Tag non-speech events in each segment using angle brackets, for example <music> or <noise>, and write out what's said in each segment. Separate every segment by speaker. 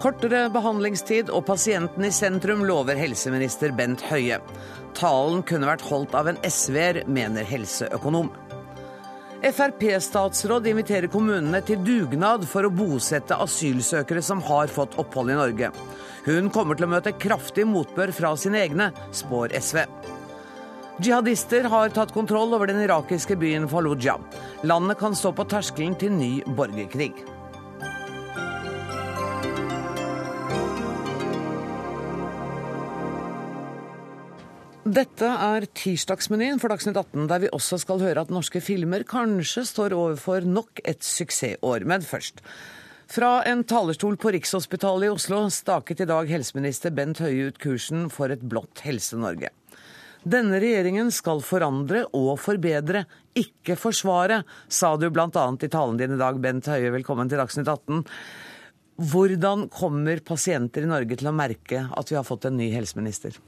Speaker 1: Kortere behandlingstid og pasienten i sentrum, lover helseminister Bent Høie. Talen kunne vært holdt av en SV-er, mener helseøkonom. Frp-statsråd inviterer kommunene til dugnad for å bosette asylsøkere som har fått opphold i Norge. Hun kommer til å møte kraftig motbør fra sine egne, spår SV. Jihadister har tatt kontroll over den irakiske byen Fallujah. Landet kan stå på terskelen til ny borgerkrig. Dette er tirsdagsmenyen for Dagsnytt 18, der vi også skal høre at norske filmer kanskje står overfor nok et suksessår. Men først. Fra en talerstol på Rikshospitalet i Oslo staket i dag helseminister Bent Høie ut kursen for et blått Helse-Norge. Denne regjeringen skal forandre og forbedre, ikke forsvare, sa du bl.a. i talen din i dag, Bent Høie. Velkommen til Dagsnytt 18. Hvordan kommer pasienter i Norge til å merke at vi har fått en ny helseminister?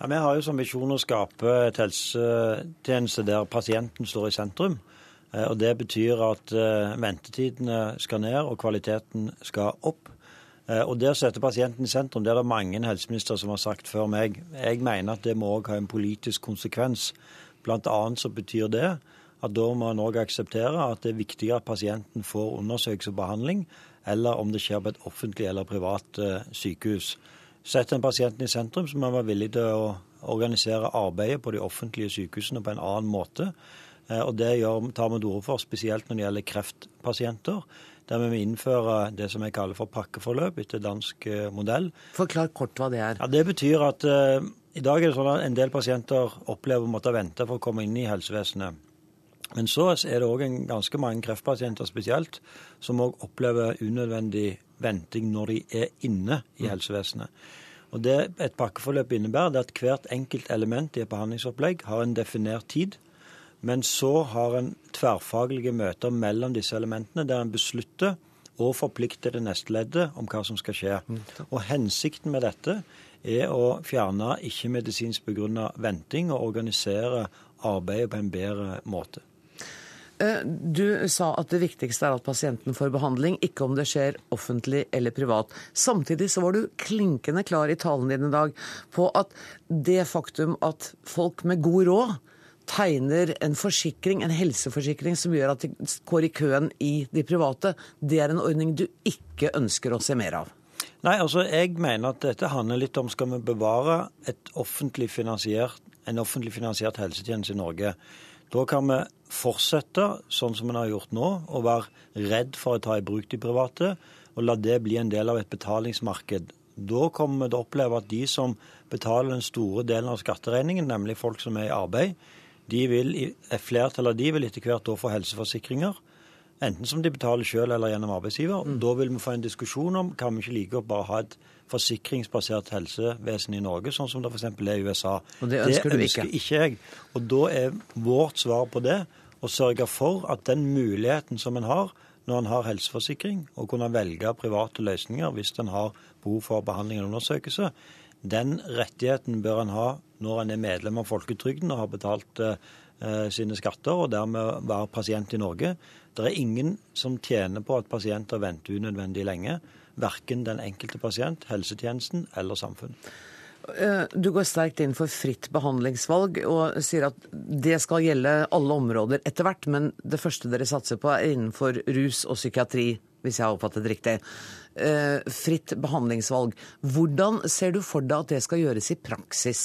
Speaker 2: Ja, Vi har jo som visjon å skape et helsetjeneste der pasienten står i sentrum. Eh, og Det betyr at eh, ventetidene skal ned og kvaliteten skal opp. Eh, og Det å sette pasienten i sentrum det er det mange helseministre som har sagt før meg. Jeg mener at det må òg ha en politisk konsekvens. Blant annet så betyr det at da må en òg akseptere at det er viktigere at pasienten får undersøkelse og behandling, eller om det skjer på et offentlig eller privat sykehus. Setter den pasienten i sentrum, så må man være villig til å organisere arbeidet på de offentlige sykehusene på en annen måte. Eh, og Det gjør, tar vi til orde for, spesielt når det gjelder kreftpasienter. Der vi innfører innføre det som jeg kaller for pakkeforløp etter dansk eh, modell.
Speaker 1: Forklar kort hva det er.
Speaker 2: Ja, Det betyr at uh, i dag er det sånn at en del pasienter opplever å måtte vente for å komme inn i helsevesenet. Men så er det òg ganske mange kreftpasienter spesielt som òg opplever unødvendig venting når de er inne i mm. helsevesenet. Og Det et pakkeforløp innebærer, det er at hvert enkelt element i et behandlingsopplegg har en definert tid. Men så har en tverrfaglige møter mellom disse elementene, der en beslutter og forplikter det neste leddet om hva som skal skje. Og Hensikten med dette er å fjerne ikke-medisinsk begrunna venting og organisere arbeidet på en bedre måte.
Speaker 1: Eh, du sa at det viktigste er at pasienten får behandling, ikke om det skjer offentlig eller privat. Samtidig så var du klinkende klar i talen din i dag på at det faktum at folk med god råd tegner en forsikring, en helseforsikring som gjør at de går i køen i de private, det er en ordning du ikke ønsker å se mer av?
Speaker 2: Nei, altså jeg mener at dette handler litt om skal vi bevare offentlig en offentlig finansiert helsetjeneste i Norge. Da kan vi fortsette sånn som en har gjort nå, å være redd for å ta i bruk de private, og la det bli en del av et betalingsmarked. Da kommer vi til å oppleve at de som betaler den store delen av skatteregningen, nemlig folk som er i arbeid, de vil, et flertall av de vil etter hvert da få helseforsikringer. Enten som de betaler selv eller gjennom arbeidsgiver. Mm. Da vil vi få en diskusjon om kan vi ikke like godt bare ha et forsikringsbasert helsevesen i Norge, sånn som det f.eks. er i USA.
Speaker 1: Og Det ønsker det
Speaker 2: du
Speaker 1: ikke?
Speaker 2: Ikke jeg. Og da er vårt svar på det å sørge for at den muligheten som en har når en har helseforsikring, å kunne velge private løsninger hvis en har behov for behandling eller undersøkelse, den rettigheten bør en ha når en er medlem av folketrygden og har betalt eh, sine skatter, og dermed være pasient i Norge. Det er ingen som tjener på at pasienter venter unødvendig lenge verken den enkelte pasient, helsetjenesten eller samfunnet.
Speaker 1: Eh, du går sterkt inn for fritt behandlingsvalg og sier at det skal gjelde alle områder etter hvert, men det første dere satser på er innenfor rus og psykiatri, hvis jeg har oppfattet det riktig. Eh, fritt behandlingsvalg. Hvordan ser du for deg at det skal gjøres i praksis?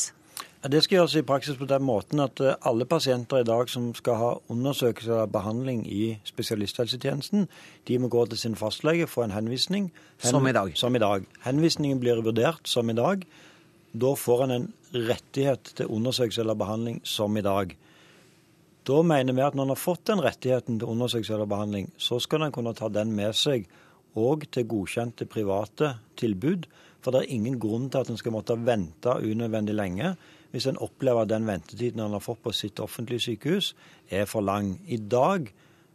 Speaker 2: Det skal gjøres i praksis på den måten at eh, alle pasienter i dag som skal ha undersøkelse og behandling i spesialisthelsetjenesten, de må gå til sin fastlege, få en henvisning.
Speaker 1: Hen som i dag?
Speaker 2: Som i dag. Henvisningen blir vurdert som i dag. Da får en en rettighet til undersøkelse eller behandling som i dag. Da mener vi at når en har fått den rettigheten til undersøkelse eller behandling, så skal en kunne ta den med seg òg til godkjente private tilbud. For det er ingen grunn til at en skal måtte vente unødvendig lenge hvis en opplever at den ventetiden en har fått på sitt offentlige sykehus, er for lang. I dag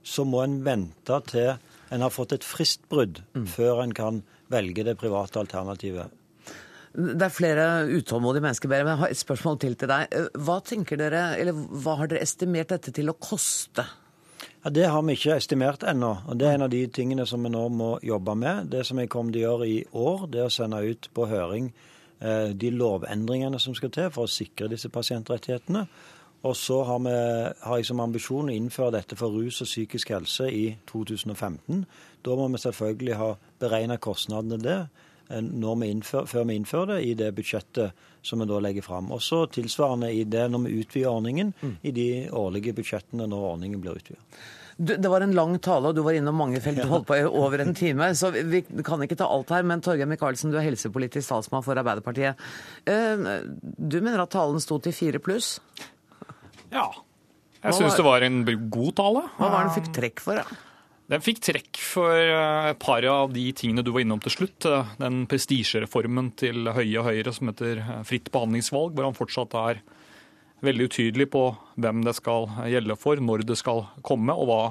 Speaker 2: så må en vente til en har fått et fristbrudd mm. før en kan velge det private alternativet.
Speaker 1: Det er flere utålmodige mennesker, men jeg har et spørsmål til til deg. Hva tenker dere, eller hva har dere estimert dette til å koste?
Speaker 2: Ja, Det har vi ikke estimert ennå. og Det er en av de tingene som vi nå må jobbe med. Det som jeg kommer til å gjøre i år, det er å sende ut på høring eh, de lovendringene som skal til for å sikre disse pasientrettighetene. Og så har, vi, har jeg som ambisjon å innføre dette for rus og psykisk helse i 2015. Da må vi selvfølgelig ha beregna kostnadene det eh, vi innfører, før vi innfører det i det budsjettet som vi da legger fram. Også tilsvarende i det når vi utvider ordningen, i de årlige budsjettene når ordningen blir utvidet.
Speaker 1: Du, det var en lang tale, og du var innom mange felt. Du holdt på i over en time, så vi kan ikke ta alt her. Men Torgeir Micaelsen, du er helsepolitisk talsmann for Arbeiderpartiet. Eh, Du mener at talen sto til fire pluss?
Speaker 3: Ja. Jeg syns det var en god tale.
Speaker 1: Hva var det den fikk trekk for? Da?
Speaker 3: Den fikk trekk for eh, et par av de tingene du var innom til slutt. Eh, Den prestisjereformen til Høie og Høyre som heter eh, fritt behandlingsvalg, hvor han fortsatt er veldig utydelig på hvem det skal gjelde for, når det skal komme, og hva,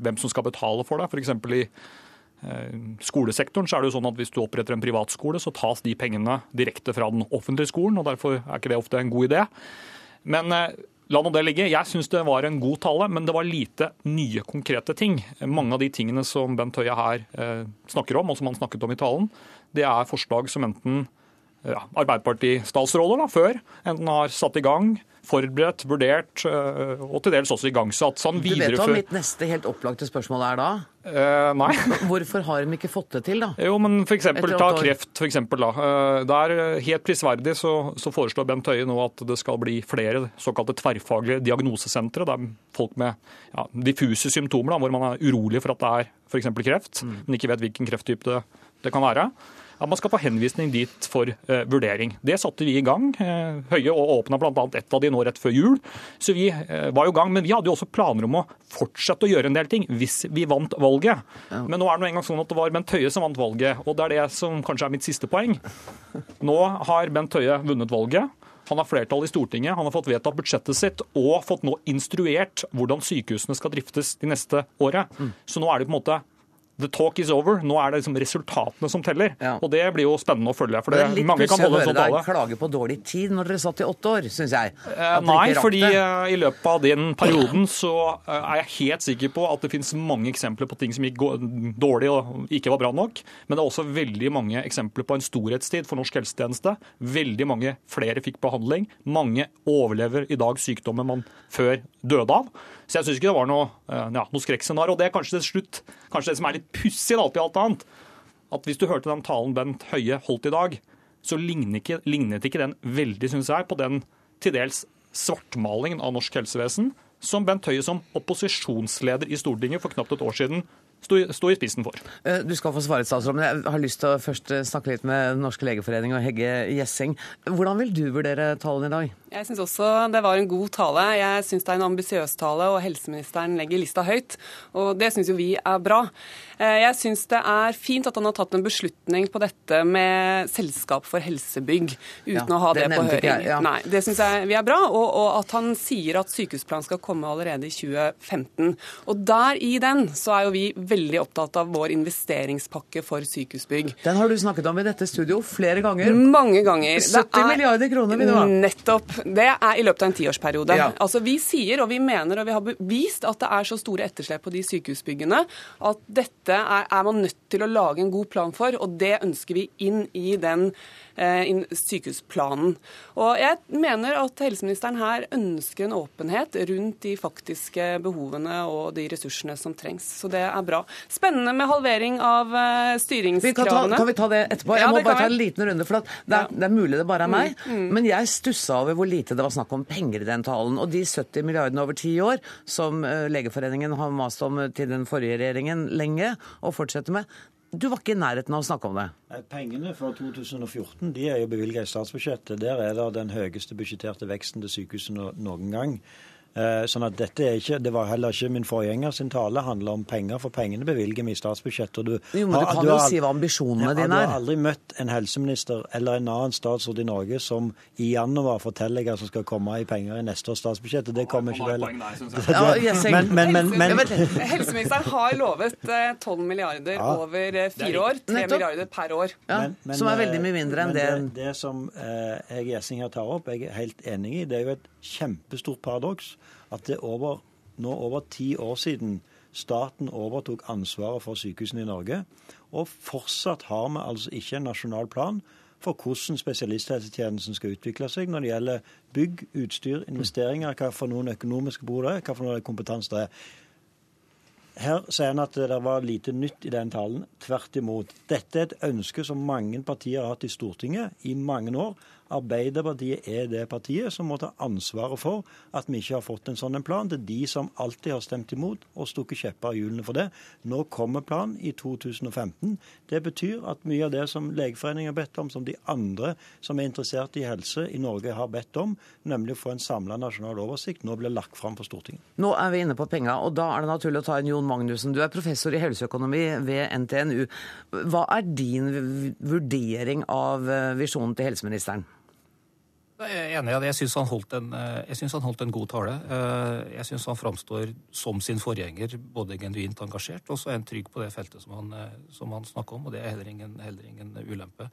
Speaker 3: hvem som skal betale for det. F.eks. i skolesektoren så er det jo sånn at hvis du oppretter en privatskole, så tas de pengene direkte fra den offentlige skolen, og derfor er ikke det ofte en god idé. Men la nå det ligge. Jeg syns det var en god tale, men det var lite nye, konkrete ting. Mange av de tingene som Bent Høie her eh, snakker om, og som han snakket om i talen, det er forslag som enten ja, Arbeiderparti-statsråder før enten har satt i gang, forberedt, vurdert eh, og til dels også igangsatt. Så han
Speaker 1: Du vet hva mitt neste helt opplagte spørsmål er da?
Speaker 3: Eh, Nei. <laughs>
Speaker 1: Hvorfor har de ikke fått det til, da?
Speaker 3: Jo, men for eksempel, ta kreft, for eksempel. Da. Eh, Der, eh, helt prisverdig, så, så foreslår Bent Høie nå at det skal bli flere såkalte tverrfaglige diagnosesentre, der folk med ja, diffuse symptomer, da, hvor man er urolig for at det er f.eks. kreft,
Speaker 1: Mm.
Speaker 3: men ikke vet hvilken krefttype det, det kan være. At man skal få henvisning dit for eh, vurdering. Det satte vi i gang. Eh, Høie og åpna bl.a. ett av de nå rett før jul. Så vi eh, var jo i gang. Men vi hadde jo også planer om å fortsette å gjøre en del ting hvis vi vant valget. Men nå er det nå engang sånn at det var Bent Høie som vant valget, og det er det som kanskje er mitt siste poeng. Nå har Bent Høie vunnet valget. Han har flertall i Stortinget, han har fått vedtatt budsjettet sitt og fått nå instruert hvordan sykehusene skal driftes de neste året. Så nå er det på en måte The talk is over. Nå er det liksom resultatene som teller.
Speaker 1: Ja.
Speaker 3: Og det blir jo spennende å følge. For
Speaker 1: Det
Speaker 3: det,
Speaker 1: er litt
Speaker 3: mange kan
Speaker 1: pussig å høre
Speaker 3: sånn
Speaker 1: deg klage på dårlig tid når dere satt i åtte år, syns jeg.
Speaker 3: Eh, Nei, fordi eh, i løpet av den perioden så eh, er jeg helt sikker på at det finnes mange eksempler på ting som gikk dårlig og ikke var bra nok. Men det er også veldig mange eksempler på en storhetstid for norsk helsetjeneste. Veldig mange flere fikk behandling. Mange overlever i dag sykdommer man før døde av. Så jeg syns ikke det var noe, eh, ja, noe skrekkscenario. Og det er kanskje til slutt kanskje det som er litt pussig alt i alt annet. At hvis du hørte den talen Bent Høie holdt i dag, så lignet ikke, lignet ikke den veldig, syns jeg, på den til dels svartmalingen av norsk helsevesen som Bent Høie som opposisjonsleder i Stortinget for knapt et år siden sto, sto i spissen for.
Speaker 1: Eh, Du skal få svare, statsråd, men jeg har lyst til å først eh, snakke litt med Norske legeforening og Hegge Gjessing. Hvordan vil du vurdere tallene i dag?
Speaker 4: Jeg syns også det var en god tale. Jeg syns det er en ambisiøs tale, og helseministeren legger lista høyt. Og det syns jo vi er bra. Eh, Jeg syns det er fint at han har tatt en beslutning på dette med selskap for helsebygg, uten
Speaker 1: Ja,
Speaker 4: å ha
Speaker 1: det
Speaker 4: det, på høring.
Speaker 1: jeg, ja.
Speaker 4: Nei, Det syns jeg vi er bra. Og, og at han sier at sykehusplanen skal komme allerede i 2015. Og der i den så er jo vi veldig opptatt av vår investeringspakke for sykehusbygg.
Speaker 1: Den har du snakket om i dette studio flere ganger.
Speaker 4: Mange ganger. Det
Speaker 1: 70
Speaker 4: er-
Speaker 1: milliarder kroner vil du ha.
Speaker 4: Nettopp. Det er i løpet av en tiårsperiode.
Speaker 1: Ja.
Speaker 4: Altså, vi sier og vi mener og vi har bevist at det er så store etterslep på de sykehusbyggene at dette er, er man nødt til å lage en god plan for, og det ønsker vi inn i den sykehusplanen. Og jeg mener at helseministeren her ønsker en åpenhet rundt de faktiske behovene og de ressursene som trengs. Så det er bra. Spennende med halvering av styringskravene.
Speaker 1: Vi kan, ta, kan vi ta det etterpå?
Speaker 4: Ja,
Speaker 1: Jeg må bare ta en liten runde, for at det, er,
Speaker 4: Ja. Mm,
Speaker 1: det er mulig det bare er meg. Men jeg stussa over hvor lite det var snakk om penger i den talen. Og de 70 milliardene over ti år, som eh, Legeforeningen har mast om til den forrige regjeringen lenge, og fortsetter med, du var ikke i nærheten av å snakke om det.
Speaker 2: Pengene for 2014 de er jo bevilga i statsbudsjettet. Der er det den høyeste budsjetterte veksten til sykehusene noen gang. Eh, Sånn at dette er ikke, Det var heller ikke min forgjenger sin tale. Handler om penger, for pengene bevilger vi i statsbudsjettet. og Du,
Speaker 1: Jo, men du kan
Speaker 2: du
Speaker 1: jo si hva ambisjonene
Speaker 2: Ja,
Speaker 1: dine
Speaker 2: Du
Speaker 1: er.
Speaker 2: har aldri møtt en helseminister eller en annen statsråd i Norge som i januar forteller hva som skal komme i penger i neste års statsbudsjett. Det kommer ikke vel. <laughs>
Speaker 1: Ja, Gjessing.
Speaker 2: Men, men, men, men,
Speaker 1: Jeg <laughs> vet-
Speaker 4: Helseministeren har lovet eh, 12 milliarder
Speaker 2: Ja.
Speaker 4: over eh, fire år. 3
Speaker 1: Nettopp.
Speaker 4: milliarder per år.
Speaker 1: Ja,
Speaker 2: Men- men,
Speaker 1: som er veldig
Speaker 2: eh,
Speaker 1: mye mindre enn det.
Speaker 2: det. Det som eh, jeg Gjessing her tar opp, jeg er helt enig i. Det er jo et kjempestort paradoks at det er over nå over ti år siden staten overtok ansvaret for sykehusene i Norge. Og fortsatt har vi altså ikke en nasjonal plan for hvordan spesialisthelsetjenesten skal utvikle seg når det gjelder bygg, utstyr, investeringer, hva for noen økonomiske behov det er, hva for noen kompetanse det er. Her sier han at det var lite nytt i den talen. Tvert imot. Dette er et ønske som mange partier har hatt i Stortinget i mange år. Arbeiderpartiet er det partiet som må ta ansvaret for at vi ikke har fått en sånn plan. Det er de som alltid har stemt imot og stukket kjepper i hjulene for det. Nå kommer planen i 2015. Det betyr at mye av det som Legeforeningen har bedt om, som de andre som er interessert i helse i Norge har bedt om, nemlig å få en samla nasjonal oversikt, nå blir lagt fram for Stortinget.
Speaker 1: Nå er vi inne på penga, og da er det naturlig å ta inn Jon Magnussen. Du er professor i helseøkonomi ved NTNU. Hva er din vurdering av eh, visjonen til helseministeren?
Speaker 5: Jeg er enig i det. Jeg syns han, eh, han, holdt en god tale. Eh, jeg syns han framstår som sin forgjenger, både genuint engasjert og så han trygg på det feltet som han, eh, som han snakker om, og det er heller ingen, heller ingen ulempe.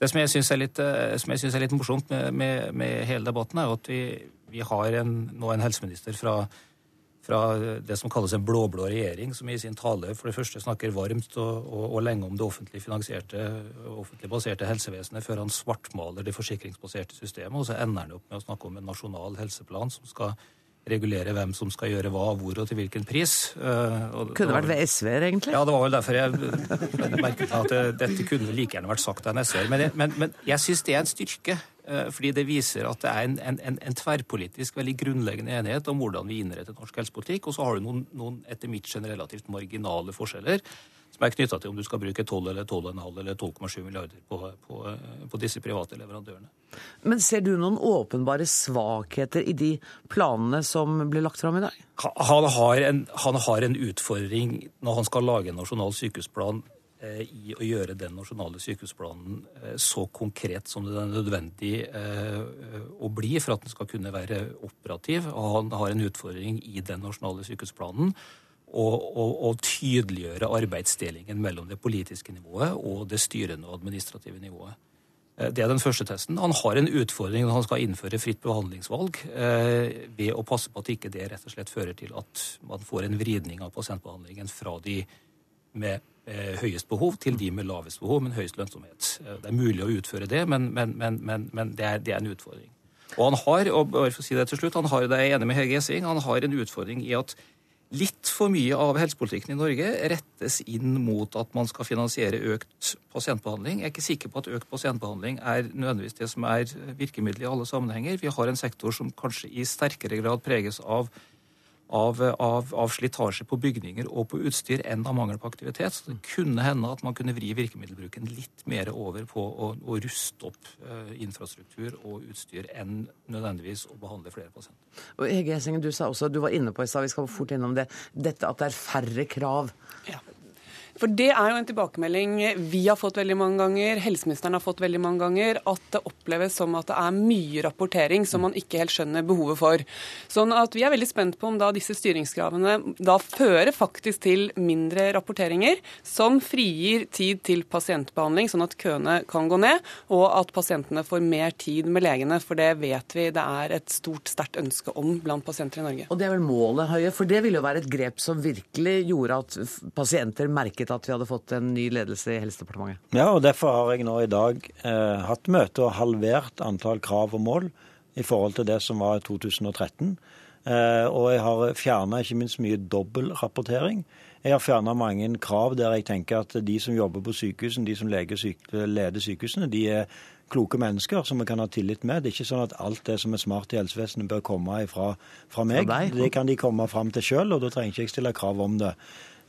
Speaker 5: Det som jeg syns er, er, litt morsomt med, med, med, hele debatten, er at vi, vi har en, nå en helseminister fra fra det som kalles en blå-blå regjering, som i sin tale for det første snakker varmt og, og, og lenge om det offentlig finansierte, offentlig baserte helsevesenet, før han svartmaler det forsikringsbaserte systemet, og så ender han opp med å snakke om en nasjonal helseplan som skal regulere hvem som skal gjøre hva, hvor og til hvilken pris.
Speaker 1: Eh, og kunne vært ved SV-er, egentlig?
Speaker 5: Ja, det var vel derfor jeg <laughs> merket at dette kunne like gjerne vært sagt av en SV-er. Men, men, men, jeg syns det er en styrke, fordi det viser at det er en, en, en, tverrpolitisk veldig grunnleggende enighet om hvordan vi innretter norsk helsepolitikk. Og så har du noen, noen etter mitt skjønn relativt marginale forskjeller som er knytta til om du skal bruke 12 eller 12,5 eller 12,7 milliarder på, på, på, disse private leverandørene.
Speaker 1: Men ser du noen åpenbare svakheter i de planene som blir lagt fram i dag?
Speaker 5: Han har, en, han har en utfordring når han skal lage en nasjonal sykehusplan eh, i å gjøre den nasjonale sykehusplanen eh, så konkret som det er nødvendig eh, å bli for at den skal kunne være operativ. Og han har en utfordring i den nasjonale sykehusplanen å tydeliggjøre arbeidsdelingen mellom det politiske nivået og det styrende og administrative nivået. Eh, det er den første testen. Han har en utfordring når han skal innføre fritt behandlingsvalg, eh, ved å passe på at ikke det rett og slett fører til at man får en vridning av pasientbehandlingen fra de med eh, høyest behov til de med lavest behov, men høyest lønnsomhet. Det er mulig å utføre det, men, men, men, men det, er, det, er, en utfordring. Og han har, og bare for å si det til slutt, han har, det er jeg enig med Hege Essing, han har en utfordring i at Litt for mye av helsepolitikken i Norge rettes inn mot at man skal finansiere økt pasientbehandling. Jeg er ikke sikker på at økt pasientbehandling er nødvendigvis det som er virkemiddelet i alle sammenhenger. Vi har en sektor som kanskje i sterkere grad preges av av, av, av, slitasje på bygninger og på utstyr enn av mangel på aktivitet. Så det kunne hende at man kunne vri virkemiddelbruken litt mer over på å, å ruste opp eh, infrastruktur og utstyr enn nødvendigvis å behandle flere pasienter.
Speaker 1: Og Hege Hessingen, du sa også, du var inne på i stad, vi skal fort innom det, dette at det er færre krav.
Speaker 4: Ja. For det er jo en tilbakemelding vi har fått veldig mange ganger, helseministeren har fått veldig mange ganger, at det oppleves som at det er mye rapportering som man ikke helt skjønner behovet for. Sånn at vi er veldig spent på om da disse styringskravene da fører faktisk til mindre rapporteringer, som frigir tid til pasientbehandling, sånn at køene kan gå ned, og at pasientene får mer tid med legene. For det vet vi det er et stort, sterkt ønske om blant pasienter i Norge.
Speaker 1: Og det er vel målet, Høie, for det ville jo være et grep som virkelig gjorde at pasienter merket at vi hadde fått en ny ledelse i Helsedepartementet.
Speaker 2: Ja, og derfor har jeg nå i dag eh, hatt møte og halvert antall krav og mål i forhold til det som var i 2013. Eh, og jeg har fjerna ikke minst mye dobbeltrapportering. Jeg har fjerna mange krav der jeg tenker at de som jobber på sykehusene, de som leder sykehusene, de er kloke mennesker som vi kan ha tillit med. Det er ikke sånn at alt det som er smart i helsevesenet bør komme fra, fra meg. Det kan de komme fram til sjøl, og da trenger ikke jeg stille krav om det.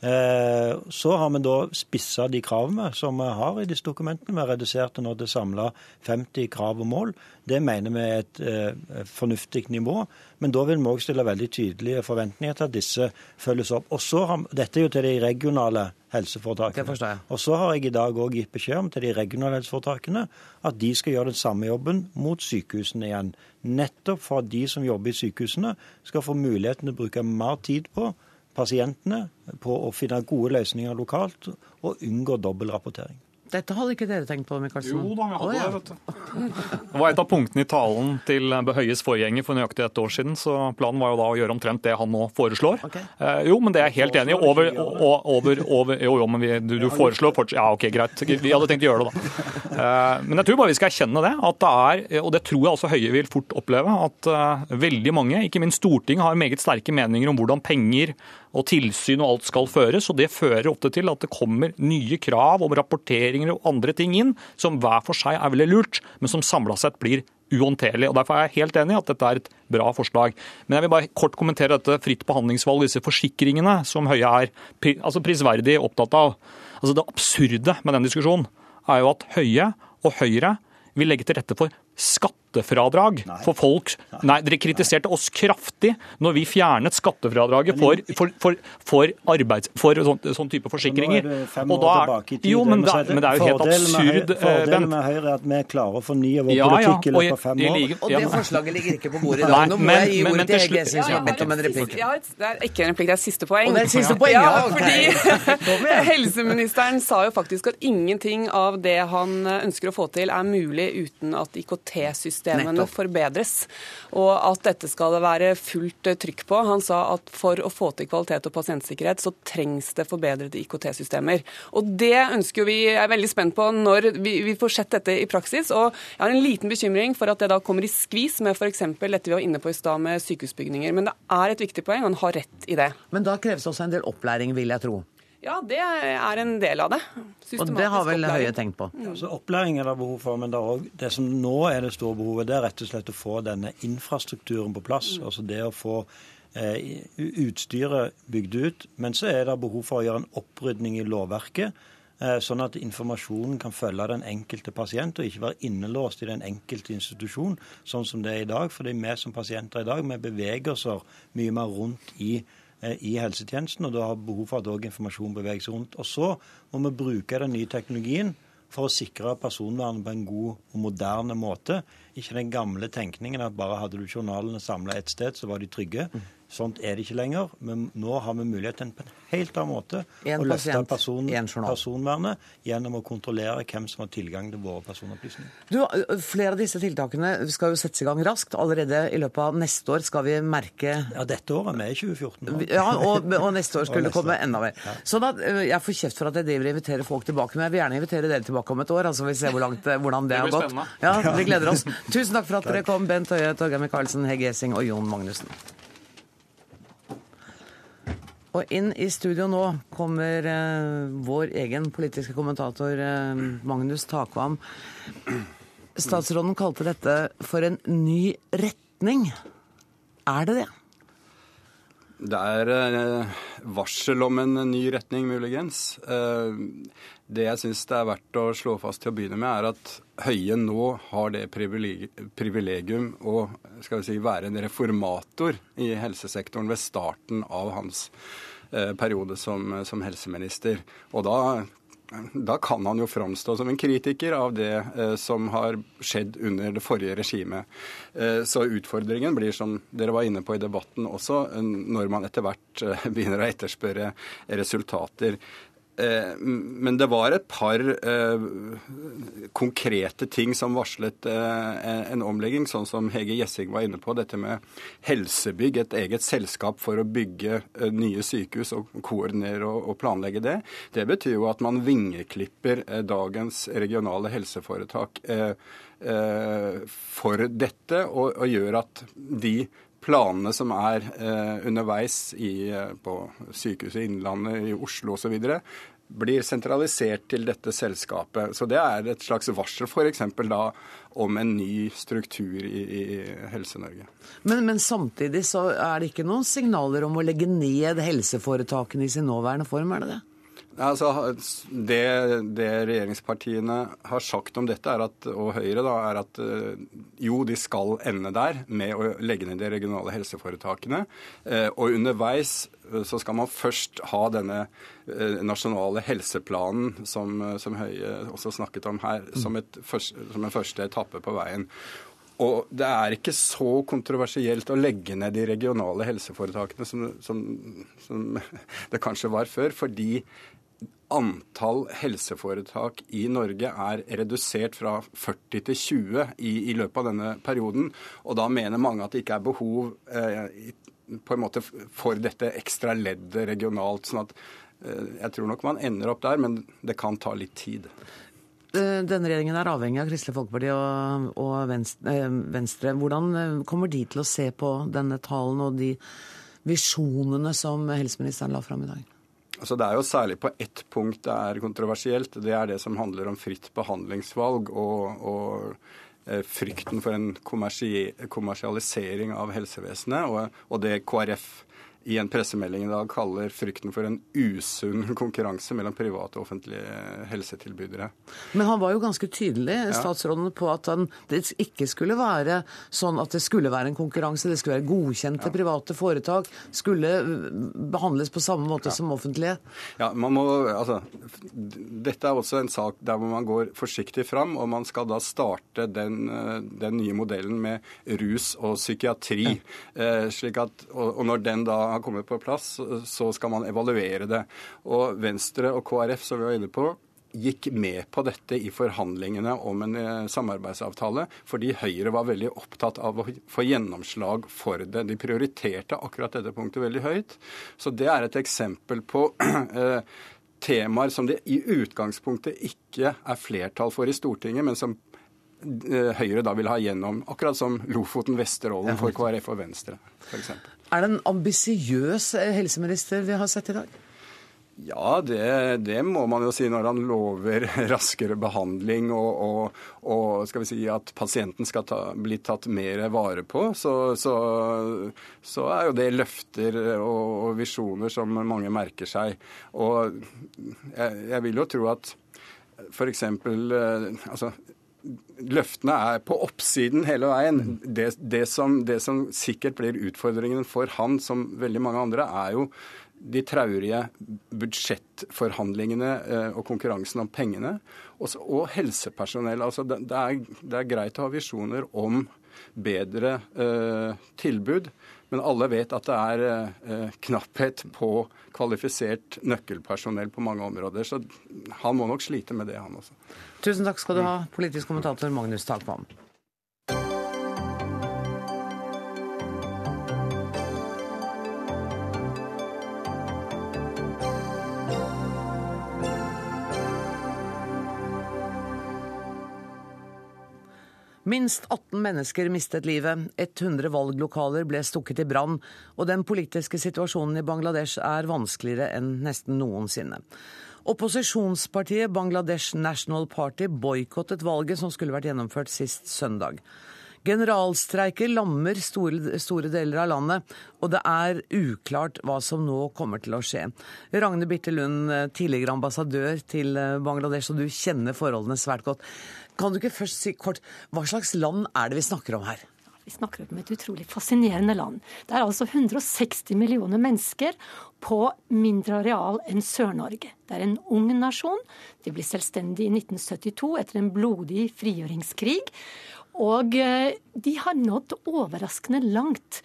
Speaker 2: Eh, så har vi da spissa de kravene som vi har i disse dokumentene. Vi har redusert det nå til samla 50 krav og mål. Det mener vi er et eh, fornuftig nivå. Men da vil vi òg stille veldig tydelige forventninger til at disse følges opp. Og så har, Dette er jo til de regionale helseforetakene. Og så har jeg i dag òg gitt beskjed om til de regionale helseforetakene at de skal gjøre den samme jobben mot sykehusene igjen. Nettopp for at de som jobber i sykehusene skal få muligheten til å bruke mer tid på pasientene på å finne gode løsninger lokalt og unngå dobbeltrapportering.
Speaker 1: Dette hadde ikke dere tenkt på, Michaelsen?
Speaker 3: Jo da, vi hadde
Speaker 1: Å, ja.
Speaker 3: det, vet du. Det var et av punktene i talen til Høies forgjenger for nøyaktig et år siden, så planen var jo da å gjøre omtrent det han nå foreslår.
Speaker 1: Okay.
Speaker 3: Eh, jo, men det er jeg helt enig i. Over, over, over Jo, jo, men vi, du, du foreslår fortsatt Ja, OK, greit. Vi hadde tenkt å gjøre det, da. Eh, men jeg tror bare vi skal erkjenne det, at det er, og det tror jeg også Høie vil fort oppleve, at eh, veldig mange, ikke minst Stortinget, har meget sterke meninger om hvordan penger og tilsyn og alt skal føres, og det fører ofte til at det kommer nye krav om rapporteringer og andre ting inn, som hver for seg er veldig lurt, men som samla sett blir uhåndterlig. Og Derfor er jeg helt enig i at dette er et bra forslag. Men jeg vil bare kort kommentere dette fritt behandlingsvalg, disse forsikringene som Høie er altså prisverdig opptatt av. Altså Det absurde med den diskusjonen er jo at Høie og Høyre vil legge til rette for skattefradrag for folk. Nei, dere kritiserte oss kraftig når vi fjernet skattefradraget for, for, for, for, arbeids, for sånn, sånn type forsikringer.
Speaker 2: Nå er det fem år tilbake i tid.
Speaker 3: Jo, men, det, men det er jo helt absurd, Bent.
Speaker 2: Fordelen med Høyre er at vi klarer å fornye vår
Speaker 3: Ja, ja,
Speaker 2: politikk i løpet av fem år.
Speaker 1: Og det forslaget ligger ikke på bordet i dag. Nå må
Speaker 3: men-
Speaker 1: jeg gi
Speaker 3: men-
Speaker 1: ordet til Hege som har bedt om en replikk.
Speaker 4: Det er ikke en replikk, det er siste poeng.
Speaker 1: Og det er siste poeng,
Speaker 4: ja,
Speaker 1: ja,
Speaker 4: fordi <laughs> <laughs> Helseministeren sa jo faktisk at ingenting av det han ønsker å få til, er mulig uten at IKT-systemene forbedres. Og at dette skal det være fullt eh, trykk på. Han sa at for å få til kvalitet og pasientsikkerhet, så trengs det forbedrede IKT-systemer. Og det ønsker vi er veldig spent på når vi, vi får sett dette i praksis. Og jeg har en liten bekymring for at det da kommer i skvis med f.eks. dette vi var inne på i stad med sykehusbygninger. Men det er et viktig poeng, og han har rett i det.
Speaker 1: Men da kreves også en del opplæring, vil jeg tro.
Speaker 4: Ja, det er en del av det.
Speaker 1: Og det har vel
Speaker 4: opplæring.
Speaker 1: Høie tenkt på.
Speaker 2: Altså, opplæring er det behov for, men det, er også, det som nå er det store behovet, det er rett og slett å få denne infrastrukturen på plass. Altså det å få eh, utstyret bygd ut. Men så er det behov for å gjøre en opprydning i lovverket. eh, Sånn at informasjonen kan følge den enkelte pasient, og ikke være innelåst i den enkelte institusjon, sånn som det er i dag. Fordi vi som pasienter i dag, vi beveger oss mye mer rundt i i helsetjenesten, og da har behov for at også informasjon beveger seg rundt. Og så må vi bruke den nye teknologien for å sikre personvernet på en god og moderne måte. Ikke den gamle tenkningen at bare hadde du journalene samla ett sted, så var de trygge. Sånt er det ikke lenger. Men nå har vi muligheten på en helt annen måte
Speaker 1: En
Speaker 2: å løfte person, personvernet gjennom å kontrollere hvem som har tilgang til våre personopplysninger.
Speaker 1: Du, flere av disse tiltakene skal jo settes i gang raskt. Allerede i løpet av neste år skal vi merke
Speaker 2: Ja, dette året. Vi er i 2014 nå.
Speaker 1: ja, og, og neste år <laughs> skulle det komme enda mer. Sånn at Jeg får kjeft for at jeg driver og inviterer folk tilbake, men jeg vil gjerne invitere dere tilbake om et år. altså vi ser hvor langt, hvordan det
Speaker 3: Det
Speaker 1: har
Speaker 3: blir
Speaker 1: gått.
Speaker 3: spennende.
Speaker 1: Ja, Vi <laughs> gleder oss. Tusen takk for at dere kom, Bent Høie, Torgeir Micaelsen, Hegg Gjessing og Jon Magnussen. Og inn i studio nå kommer eh, vår egen politiske kommentator eh, Magnus Takvam. Statsråden kalte dette for en ny retning. Er det det?
Speaker 6: Det er eh, varsel om en ny retning, muligens. Det jeg syns det er verdt å slå fast til å begynne med, er at Høie nå har det privilegium å si, være en reformator i helsesektoren ved starten av hans eh, periode som, som helseminister. Og da da kan han jo framstå som en kritiker av det eh, som har skjedd under det forrige regimet. Eh, så utfordringen blir, som dere var inne på i debatten også, når man etter hvert begynner å etterspørre resultater. Eh, men det var et par eh, konkrete ting som varslet eh, en omlegging, sånn som Hege Gjessing var inne på. Dette med helsebygg, et eget selskap for å bygge nye sykehus og koordinere og, planlegge det. Det betyr jo at man vingeklipper dagens regionale helseforetak for dette, og gjør at de planene som er eh, underveis i, eh, på Sykehuset Innlandet, i Oslo osv., blir sentralisert til dette selskapet. Så det er et slags varsel f.eks. da om en ny struktur i, i Helse-Norge.
Speaker 1: Men, men samtidig så er det ikke noen signaler om å legge ned helseforetakene i sin nåværende form, er det det?
Speaker 6: Altså, det, det regjeringspartiene har sagt om dette, er at, og Høyre, da, er at eh, jo, de skal ende der med å legge ned de regionale helseforetakene. Eh, Og underveis eh, så skal man først ha denne nasjonale helseplanen som, som Høie også snakket om her, som, et, først- som en første etappe på veien. Og det er ikke så kontroversielt å legge ned de regionale helseforetakene som, som, som <laughs> det kanskje var før, fordi antall helseforetak i Norge er redusert fra 40 til 20 i, i løpet av denne perioden. Og da mener mange at det ikke er behov eh, på en måte for dette ekstra leddet regionalt. sånn at eh, jeg tror nok man ender opp der, men det kan ta litt tid.
Speaker 1: Eh, denne regjeringen er avhengig av Kristelig Folkeparti og, og Venstre, eh, Venstre. Hvordan kommer de til å se på denne talen og de visjonene som helseministeren la fram i dag?
Speaker 6: Altså Det er jo særlig på ett punkt det er kontroversielt. Det er det som handler om fritt behandlingsvalg og, og eh, frykten for en kommersialisering av helsevesenet. Og, og det KrF i en pressemelding i dag kaller frykten for en usunn <laughs> konkurranse mellom private og offentlige helsetilbydere.
Speaker 1: Men han var jo ganske tydelig, statsråden, på at han, det ikke skulle være sånn at det skulle være en konkurranse. Det skulle være godkjente ja. private foretak. Skulle behandles på samme måte ja. som offentlige.
Speaker 6: Ja, man må, altså, Dette er også en sak der man går forsiktig fram, og man skal da starte den, den nye modellen med rus og psykiatri. Ja. Eh, slik at, og, og når den da har kommet på plass, så skal man evaluere det. Og Venstre og KrF, som vi var inne på, gikk med på dette i forhandlingene om en eh, samarbeidsavtale, fordi Høyre var veldig opptatt av å få gjennomslag for det. De prioriterte akkurat dette punktet veldig høyt. Så det er et eksempel på <clears throat> eh, temaer som det i utgangspunktet ikke er flertall for i Stortinget, men som eh, Høyre da vil ha gjennom, akkurat som Lofoten, Vesterålen for KrF og Venstre f.eks.
Speaker 1: Er det en ambisiøs eh, helseminister vi har sett i dag?
Speaker 6: Ja, det, det, må man jo si når han lover <laughs> raskere behandling og, og, og skal vi si at pasienten skal ta, bli tatt mer vare på. Så, så, så er jo det løfter og, og visjoner som mange merker seg. Og jeg, jeg vil jo tro at f.eks. Eh, altså, løftene er på oppsiden hele veien. Det, det, som, det, som, sikkert blir utfordringen for han, som veldig mange andre, er jo de traurige budsjettforhandlingene eh, og konkurransen om pengene. Også, og helsepersonell. Altså det, det, er, det, er, greit å ha visjoner om bedre eh, tilbud, men alle vet at det er eh, knapphet på kvalifisert nøkkelpersonell på mange områder. Så han må nok slite med det, han også.
Speaker 1: Tusen takk skal du ha, politisk kommentator Magnus Takvam. Minst 18 mennesker mistet livet, 100 valglokaler ble stukket i brann, og den politiske situasjonen i Bangladesh er vanskeligere enn nesten noensinne. Opposisjonspartiet Bangladesh National Party boikottet valget som skulle vært gjennomført sist søndag. Generalstreiker lammer store, store, deler av landet, og det er uklart hva som nå kommer til å skje. Ragne Birte Lund, tidligere ambassadør til Bangladesh, og du kjenner forholdene svært godt. Kan du ikke først si kort, hva slags land er det vi snakker om her?
Speaker 7: Vi snakker om et utrolig fascinerende land. Det er altså 160 millioner mennesker på mindre areal enn Sør-Norge. Det er en ung nasjon. De blir selvstendige i 1972 etter en blodig frigjøringskrig. Og eh, de har nådd overraskende langt.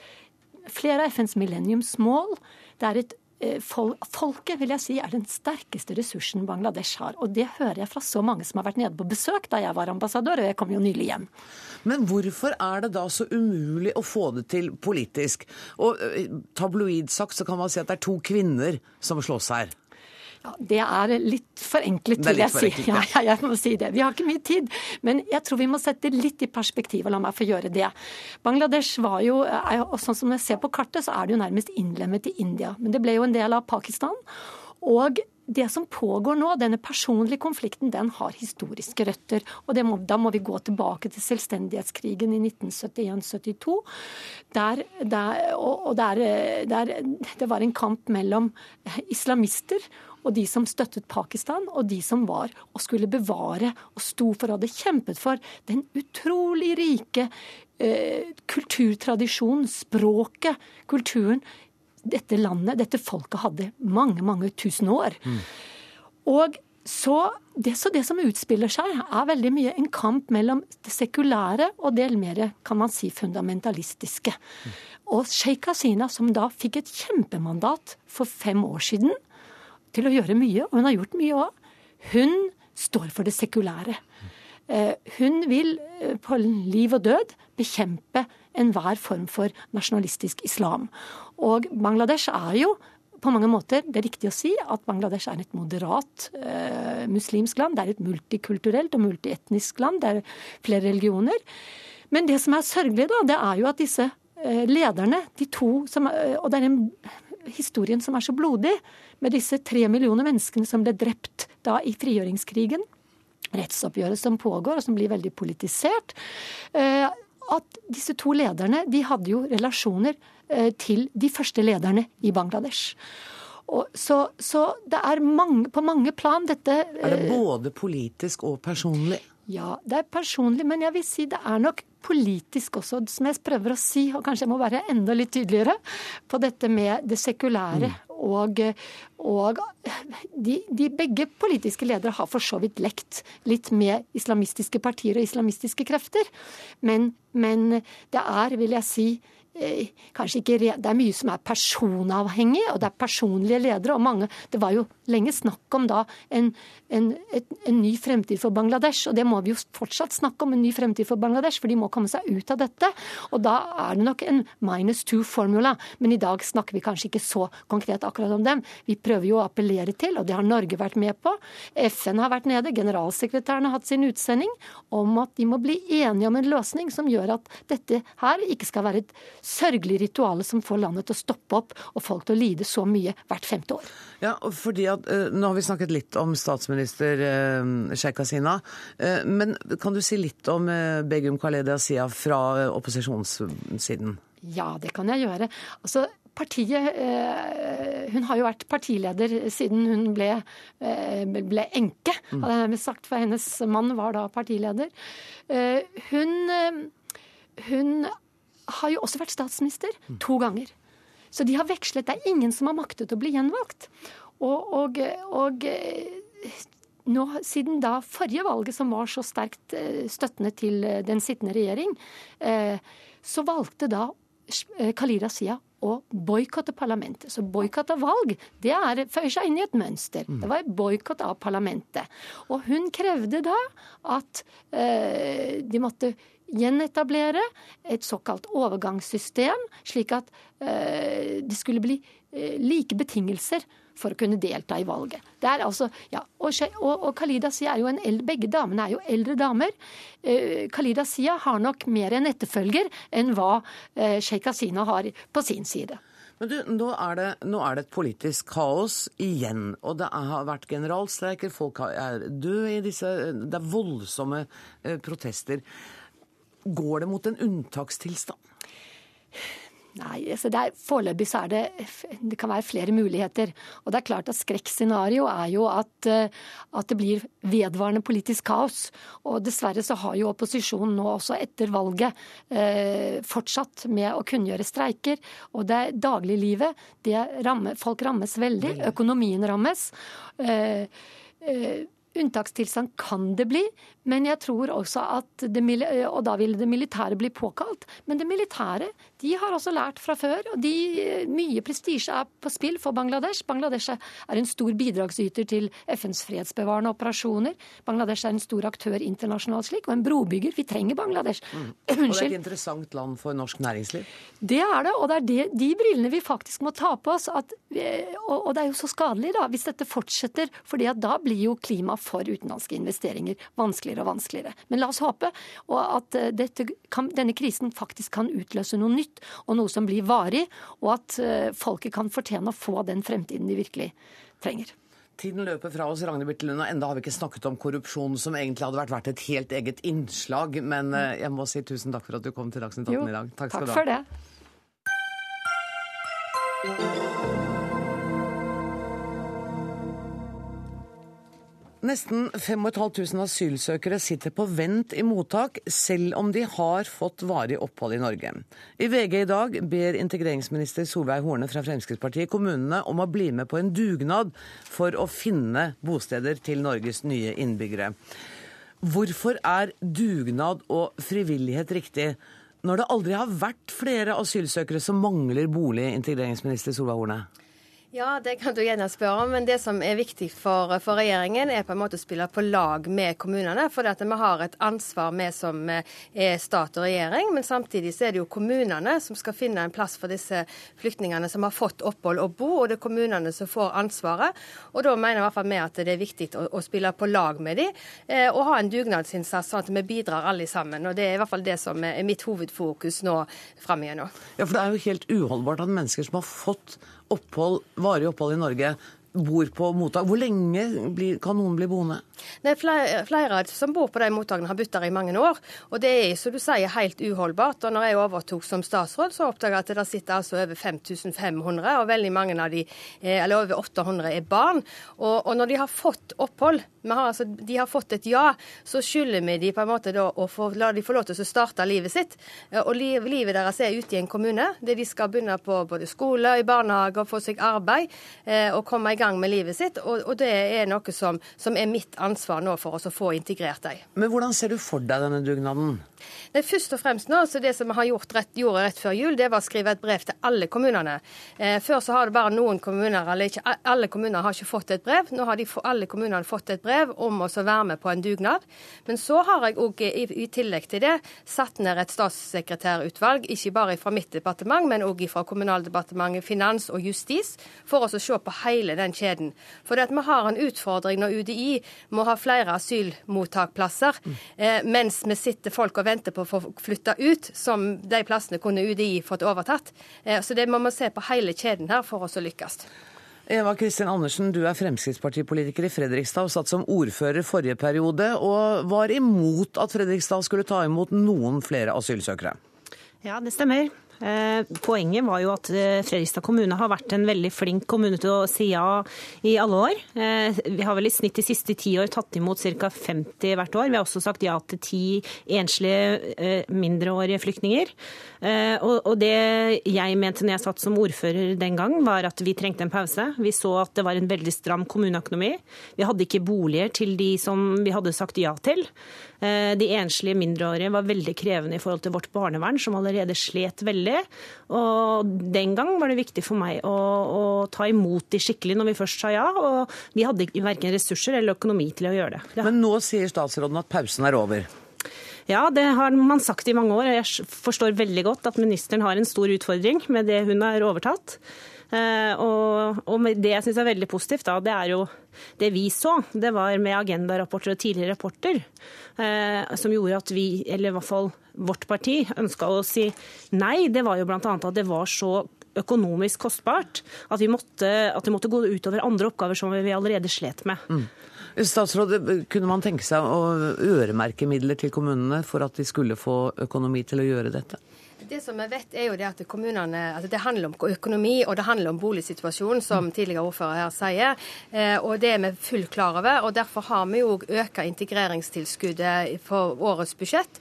Speaker 7: Flere av FNs millenniumsmål. Det er et folket vil jeg si er den sterkeste ressursen Bangladesh har. Og det hører jeg fra så mange som har vært nede på besøk da jeg var ambassadør, og jeg kom jo nylig hjem.
Speaker 1: Men hvorfor er det da så umulig å få det til politisk? Og tabloidsagt tabloid sagt så kan man si at det er to kvinner som slåss her.
Speaker 7: Ja, Det er litt forenklet, vil jeg si. <laughs> Ja, ja, jeg må si det. Vi har ikke mye tid. Men jeg tror vi må sette litt i perspektiv, og la meg få gjøre det. Bangladesh var jo, og sånn som jeg ser på kartet, så er det jo nærmest innlemmet i India. Men det ble jo en del av Pakistan. Og det som pågår nå, denne personlige konflikten, den har historiske røtter. Og må, da må vi gå tilbake til selvstendighetskrigen i 1971-72. Der, der, og, og der, der, det var en kamp mellom islamister og de som støttet Pakistan, og de som var og skulle bevare og sto for og hadde kjempet for den utrolig rike eh, kulturtradisjonen, språket, kulturen dette landet, dette folket, hadde mange, mange tusen år. Mm. Og så det, så det, som utspiller seg, er veldig mye en kamp mellom det sekulære og det mer kan man si, fundamentalistiske. Mm. Og Sheikh Hasina, som da fikk et kjempemandat for fem år siden, til å gjøre mye, og hun har gjort mye òg. Hun står for det sekulære. Eh, hun vil eh, på liv og død bekjempe enhver form for nasjonalistisk islam. Og Bangladesh er jo på mange måter det er riktig å si at Bangladesh er et moderat eh, muslimsk land. Det er et multikulturelt og multietnisk land. Det er flere religioner. Men det som er sørgelig, da, det er jo at disse eh, lederne, de to som eh, Og det er en historien som er så blodig, med disse tre millioner menneskene som ble drept da i frigjøringskrigen. Rettsoppgjøret som pågår, og som blir veldig politisert. Eh, at disse to lederne de hadde jo relasjoner eh, til de første lederne i Bangladesh. Og så, så det er mange, på mange plan dette
Speaker 1: Er det både politisk og personlig?
Speaker 7: Ja, det er personlig, men jeg vil si det er nok politisk også, som jeg prøver å si, og kanskje jeg må være enda litt tydeligere på dette med det sekulære. Mm. Og, og de, de, begge politiske ledere har for så vidt lekt litt med islamistiske partier og islamistiske krefter. Men, men det er, vil jeg si, kanskje ikke Det er mye som er personavhengig, og det er personlige ledere. og mange, Det var jo lenge snakk om da en, en, et, en, ny fremtid for Bangladesh, og det må vi jo fortsatt snakke om, en ny fremtid for Bangladesh, for de må komme seg ut av dette. Og da er det nok en minus two-formula, men i dag snakker vi kanskje ikke så konkret akkurat om dem. Vi prøver jo å appellere til, og det har Norge vært med på. FN har vært nede, generalsekretæren har hatt sin utsending om at de må bli enige om en løsning som gjør at dette her ikke skal være et sørgelig rituale som får landet til å stoppe opp og folk til å lide så mye hvert femte år.
Speaker 1: Ja, fordi at uh, Nå har vi snakket litt om statsminister uh, Sheikh Hasina. Uh, men kan du si litt om Begum Khaled Sia fra opposisjonssiden?
Speaker 7: Ja, det kan jeg gjøre. Altså, partiet Hun har jo vært partileder siden hun ble, ble enke, mm. hadde jeg sagt, for hennes mann var da partileder. Hun, hun har jo også vært statsminister to ganger. Så de har vekslet. Det er ingen som har maktet å bli gjenvalgt. Og, og, og nå, siden da forrige valget, som var så sterkt eh, støttende til eh, den sittende regjering, eh, så valgte da Kalira Sia å boikotte parlamentet. Så boikott av valg, det er, føyer seg inn i et mønster. Mm. Det var boikott av parlamentet. Og hun krevde da at eh, de måtte gjenetablere et såkalt overgangssystem, slik at eh, det skulle bli eh, like betingelser for å kunne delta i valget. Det er altså, ja, og, og, og Khalida Sia er jo en eldre, Begge damene er jo eldre damer. Eh, Khalida Sia har nok mer en etterfølger enn hva eh, Sheikh Hasina har på sin side.
Speaker 1: Men du, nå er, det, nå er, det, et politisk kaos igjen. Og det har vært generalstreiker, folk er døde i disse Det er voldsomme eh, protester. Går det mot en unntakstilstand?
Speaker 7: Nei, altså det er, Foreløpig så er det Det kan være flere muligheter. Og det er klart at skrekkscenario er jo at, eh, at, det blir vedvarende politisk kaos. Og dessverre så har jo opposisjonen nå også etter valget eh, fortsatt med å kunngjøre streiker. Og det dagliglivet, det rammer, folk rammes veldig. Økonomien rammes. Eh, eh, Unntakstilstand kan det bli, men jeg tror også at det, Og da vil det militære bli påkalt. Men det militære de har også lært fra før, og de, mye prestisje er på spill for Bangladesh. Bangladesh er en stor bidragsyter til FNs fredsbevarende operasjoner. Bangladesh er en stor aktør internasjonalt slik, og en brobygger. Vi trenger Bangladesh. Mm. <clears throat>
Speaker 1: Og det er et interessant land for norsk næringsliv?
Speaker 7: Det er det, og det er det, de brillene vi faktisk må ta på oss. At, og, det er jo så skadelig da, hvis dette fortsetter, For da blir jo klima for utenlandske investeringer vanskeligere og vanskeligere. Men la oss håpe at eh, kan, denne krisen faktisk kan utløse noe nytt, og noe som blir varig, og at eh, folket kan fortjene å få den fremtiden de virkelig trenger.
Speaker 1: Tiden løper fra oss, Ragnhild Birtelund, og enda har vi ikke snakket om korrupsjon, som egentlig hadde vært verdt et helt eget innslag. Men eh, jeg må si tusen takk for at du kom til Dagsnytt 18 i dag.
Speaker 7: Takk, skal takk du ha. for det.
Speaker 1: Nesten 5500 asylsøkere sitter på vent i mottak, selv om de har fått varig opphold i Norge. I VG i dag ber integreringsminister Solveig Horne fra Fremskrittspartiet kommunene om å bli med på en dugnad for å finne bosteder til Norges nye innbyggere. Hvorfor er dugnad og frivillighet riktig, når det aldri har vært flere asylsøkere som mangler bolig, integreringsminister Solveig Horne?
Speaker 8: Ja, det kan du gjerne spørre om. Men det som er viktig for, for regjeringen, er på en måte å spille på lag med kommunene. For vi har et ansvar, vi som er stat og regjering. Men samtidig så er det jo kommunene som skal finne en plass for disse flyktningene som har fått opphold og bo, og det er kommunene som får ansvaret. Og da mener i hvert fall vi at det er viktig å, å spille på lag med dem, eh, og ha en dugnadsinnsats sånn at vi bidrar alle sammen. Og det er i hvert fall det som er mitt hovedfokus nå fram igjennom.
Speaker 1: Ja, for det er jo helt uholdbart at mennesker som har fått opphold, varig opphold i Norge, bor på mottak. Hvor lenge blir, kan noen bli boende?
Speaker 8: Det er flere, flere, som bor på de mottakene, har bodd der i mange år. Og det er som du sier, helt uholdbart. Og når jeg overtok som statsråd, så oppdaga jeg at det sitter altså over 5500, og veldig mange av de, eller over 800, er barn. Og, og når de har fått opphold, har, altså, de har fått et ja, så skylder vi de på en måte da å få, la de få lov til å starte livet sitt. Og livet deres er ute i en kommune, der de skal begynne på både skole, i barnehage og få seg arbeid eh, og komme i gang gang med livet sitt. Og, og det er noe som, som, er mitt ansvar nå for oss å få integrert dem.
Speaker 1: Men hvordan ser du for deg denne dugnaden?
Speaker 8: Det er først og fremst nå, så Det som vi har gjort rett, gjorde rett før jul, det var å skrive et brev til alle kommunene. Eh, før så har det bare noen kommuner, eller ikke alle kommuner har ikke fått et brev. Nå har de, alle kommunene fått et brev om å være med på en dugnad. Men så har jeg òg i, i, tillegg til det satt ned et statssekretærutvalg, ikke bare fra mitt departement, men òg fra Kommunaldepartementet, Finans og Justis, for oss å se på hele den kjeden. For vi har en utfordring når UDI må ha flere asylmottakplasser, mm. eh, mens vi sitter folk og venter på å få flytta ut, som de plassene kunne UDI fått overtatt. Eh, så det må man se på hele kjeden her for oss å lykkes.
Speaker 1: Eva Kristin Andersen, du er Fremskrittspartipolitiker i Fredrikstad og satt som ordfører forrige periode, og var imot at Fredrikstad skulle ta imot noen flere asylsøkere.
Speaker 9: Ja, det stemmer. Eh, poenget var jo at eh, Fredrikstad kommune har vært en veldig flink kommune til å si ja i alle år. Eh, vi har vel i snitt de siste ti år tatt imot ca. 50 hvert år. Vi har også sagt ja til ti enslige mindreårige flyktninger. Og det jeg mente når jeg satt som ordfører den gang, var at vi trengte en pause. Vi så at det var en veldig stram kommuneøkonomi. Vi hadde ikke boliger til de som vi hadde sagt ja til. De enslige mindreårige var veldig krevende i forhold til vårt barnevern, som allerede slet veldig. Og den gang var det viktig for meg å, å ta imot de skikkelig når vi først sa ja. Og vi hadde verken ressurser eller økonomi til å gjøre det. Ja.
Speaker 1: Men nå sier statsråden at pausen er over.
Speaker 9: Ja, det har man sagt i mange år. og Jeg forstår veldig godt at ministeren har en stor utfordring med det hun har overtatt. Eh, og, og det jeg syns er veldig positivt, da, det er jo det vi så. Det var med agendarapporter og tidligere rapporter eh, som gjorde at vi, eller i hvert fall vårt parti, ønska å si nei. Det var jo bl.a. at det var så økonomisk kostbart at, måtte, at, det måtte gå utover andre oppgaver som vi allerede slet med. Mm.
Speaker 1: Statsråd, Kunne man tenke seg å øremerke midler til kommunene for at de skulle få økonomi til å gjøre dette?
Speaker 8: Det som vi vet er jo det at kommunene, altså Det handler om økonomi og det handler om boligsituasjonen, som mm. tidligere ordfører her sier. Eh, og Det er vi fullt klar over. og Derfor har vi jo økt integreringstilskuddet for årets budsjett.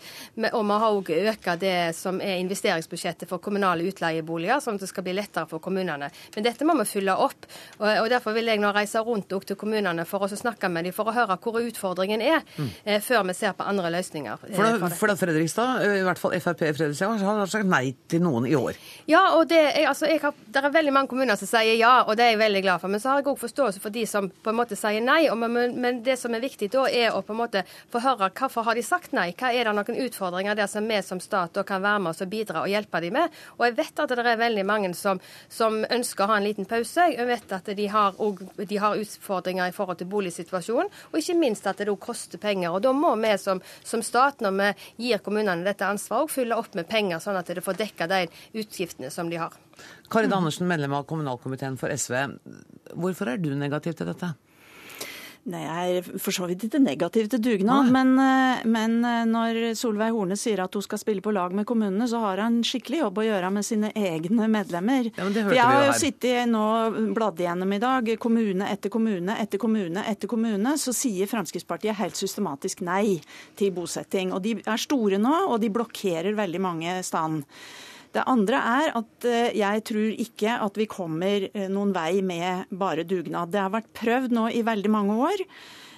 Speaker 8: Og vi har òg økt det som er investeringsbudsjettet for kommunale utleieboliger, sånn at det skal bli lettere for kommunene. Men dette må vi fylle opp. og Derfor vil jeg nå reise rundt til kommunene for å snakke med dem, for å høre hvor utfordringen er, mm. Eh, før vi ser på andre løsninger.
Speaker 1: For da, for, for da Fredrikstad, i hvert fall Frp i Fredrikstad, har sagt nei til noen i år.
Speaker 8: Ja, og det er, altså, har, det er veldig mange kommuner som sier ja, og det er jeg veldig glad for. Men så har jeg òg forståelse for de som på en måte sier nei. Og, men, men, det som er viktig da, er å på en måte få høre hvorfor har de sagt nei. Hva er det noen utfordringer der som vi som stat kan være med oss og bidra og hjelpe dem med. Og jeg vet at det er veldig mange som, som ønsker å ha en liten pause. Jeg vet at de har, og, de har utfordringer i forhold til boligsituasjonen, og ikke minst at det òg koster penger. Og da må vi som, som stat, når vi gir kommunene dette ansvaret, fylle opp med penger, sånn at det får dekka de utgiftene som de har.
Speaker 1: Karin Andersen, medlem av kommunalkomiteen for SV. Hvorfor er du negativ til dette?
Speaker 10: Nei, Jeg er for så vidt ikke negativ til dugnad, men, eh, men, eh, når Solveig Horne sier at hun skal spille på lag med kommunene, så har hun skikkelig jobb å gjøre med sine egne medlemmer. Ja, men det hørte jeg har jo sittet nå bladd igjennom i dag, kommune etter kommune etter kommune etter kommune, så sier Fremskrittspartiet helt systematisk nei til bosetting. Og de er store nå, og de blokkerer veldig mange stand. Det andre er at eh, jeg tror ikke at vi kommer eh, noen vei med bare dugnad. Det har vært prøvd nå i veldig mange år.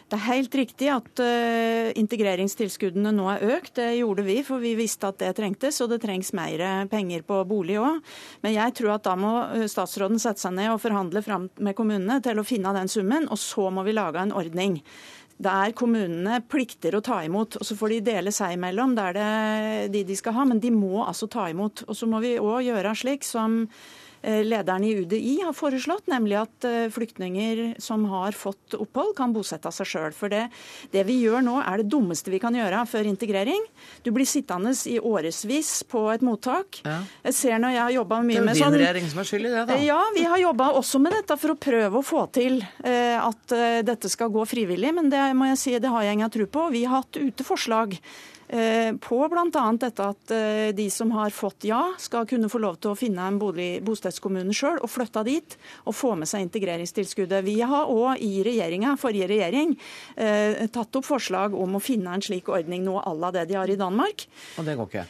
Speaker 10: Det er helt riktig at uh, integreringstilskuddene nå er økt. Det gjorde vi, for vi visste at det trengtes, og det trengs mer penger på bolig òg. Men jeg tror at da må statsråden sette seg ned og forhandle fram med kommunene til å finne den summen, og så må vi lage en ordning der kommunene plikter å ta imot. og Så får de dele seg imellom, det er det de de skal ha, men de må altså ta imot. Og så må vi òg gjøre slik som lederen i UDI har foreslått, nemlig at eh, flyktninger som har fått opphold, kan bosette seg sjøl. For det, det, vi gjør nå, er det dummeste vi kan gjøre før integrering. Du blir sittende i årevis på et mottak. Ja. Jeg ser når jeg har jobba mye med
Speaker 1: sånn Det er jo din regjering som er skyld i det, da.
Speaker 10: Ja, vi har jobba også med dette for å prøve å få til eh, at dette skal gå frivillig. Men det må jeg si, det har jeg ingen tro på. Vi har hatt ute forslag Eh, på bl.a. dette at eh, de som har fått ja, skal kunne få lov til å finne en bolig, bostedskommune sjøl og flytte dit og få med seg integreringstilskuddet. Vi har òg i regjeringa, forrige regjering eh, tatt opp forslag om å finne en slik ordning nå à la det de har i Danmark.
Speaker 1: Og det går ikke?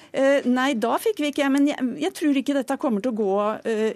Speaker 10: Nei, da fikk vi ikke. Men jeg, jeg tror ikke dette kommer til å gå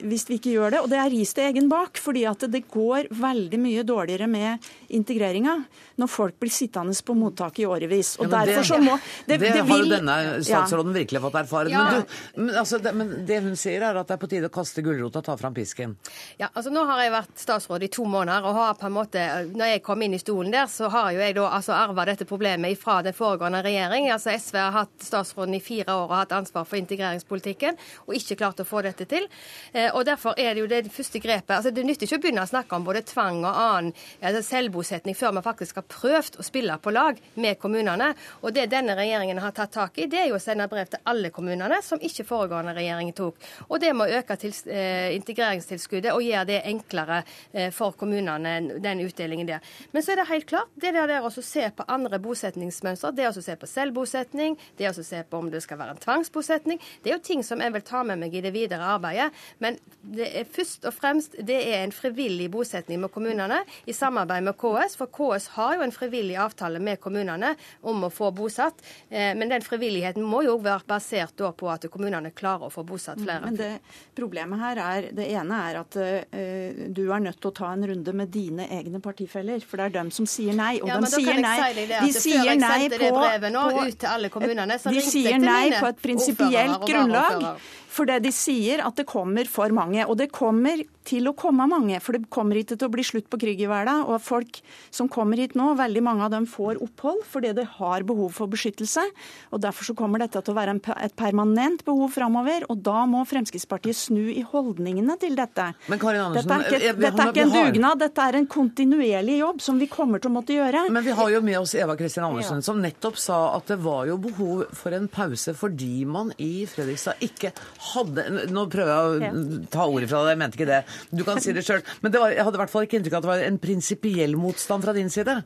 Speaker 10: hvis vi ikke gjør det. Og det er ris til egen bak, fordi at det går veldig mye dårligere med integreringa når folk blir sittende på mottak i årevis. Og ja, derfor så må
Speaker 1: det, det, det har jo denne statsråden ja. virkelig fått erfare. Ja. Men, du, men, altså, det, men, det, hun sier, er at det er på tide å kaste gulrota og ta fram pisken.
Speaker 8: Ja, altså Nå har jeg vært statsråd i to måneder, og har på en måte, når jeg kom inn i stolen der, så har jo jeg da altså arva dette problemet fra den foregående regjering. Altså SV har hatt statsråden i fire år og hatt ansvar for integreringspolitikken, og ikke klart å få dette til. Eh, og Derfor er det jo det første grepet. altså Det nytter ikke å begynne å snakke om både tvang og annen altså selvbosetning før man faktisk har prøvd å spille på lag med kommunene. Og det denne regjeringen har tatt tak i, det er jo å sende brev til alle kommunene, som ikke foregående regjering tok. Og det med å øke eh, integreringstilskuddet og gjøre det enklere eh, for kommunene, den utdelingen der. Men så er det helt klart, det der, der å se på andre bosetningsmønstre, det å se på selvbosetning, det å se på om det skal være en tvangsbosetning, det er jo ting som jeg vil ta med meg i det videre arbeidet. Men det er først og fremst det er en frivillig bosetning med kommunene i samarbeid med KS. For KS har jo en frivillig avtale med kommunene om å få bosatt. Eh, men den frivilligheten må jo være basert på at kommunene klarer å få bosatt mm, flere.
Speaker 10: Men det Problemet her er det ene er at uh, du er nødt til å ta en runde med dine egne partifeller. For det er dem som sier nei. Og
Speaker 8: ja,
Speaker 10: de sier nei.
Speaker 8: Si det, de sier nei på, nå, på
Speaker 10: De sier nei på et prinsipielt grunnlag. Fordi de sier at det kommer for mange. Og det kommer til å komme mange. For det kommer ikke til å bli slutt på krig i verden. Og folk som kommer hit nå, veldig mange av dem får opphold fordi de har behov for beskyttelse. Og Derfor så kommer dette til å være et permanent behov framover. Og da må Fremskrittspartiet snu i holdningene til dette.
Speaker 1: Men Karin Andersen,
Speaker 10: dette er ikke, dette er ikke en dugnad, dette er en kontinuerlig jobb som vi kommer til å måtte gjøre.
Speaker 1: Men vi har jo med oss Eva Kristin Andersen, som nettopp sa at det var jo behov for en pause fordi man i Fredrikstad ikke hadde Nå prøver jeg å ta ordet fra deg, jeg mente ikke det. Du kan si det sjøl. Men det var, jeg hadde i hvert fall ikke inntrykk av at det var en prinsipiell motstand fra din side?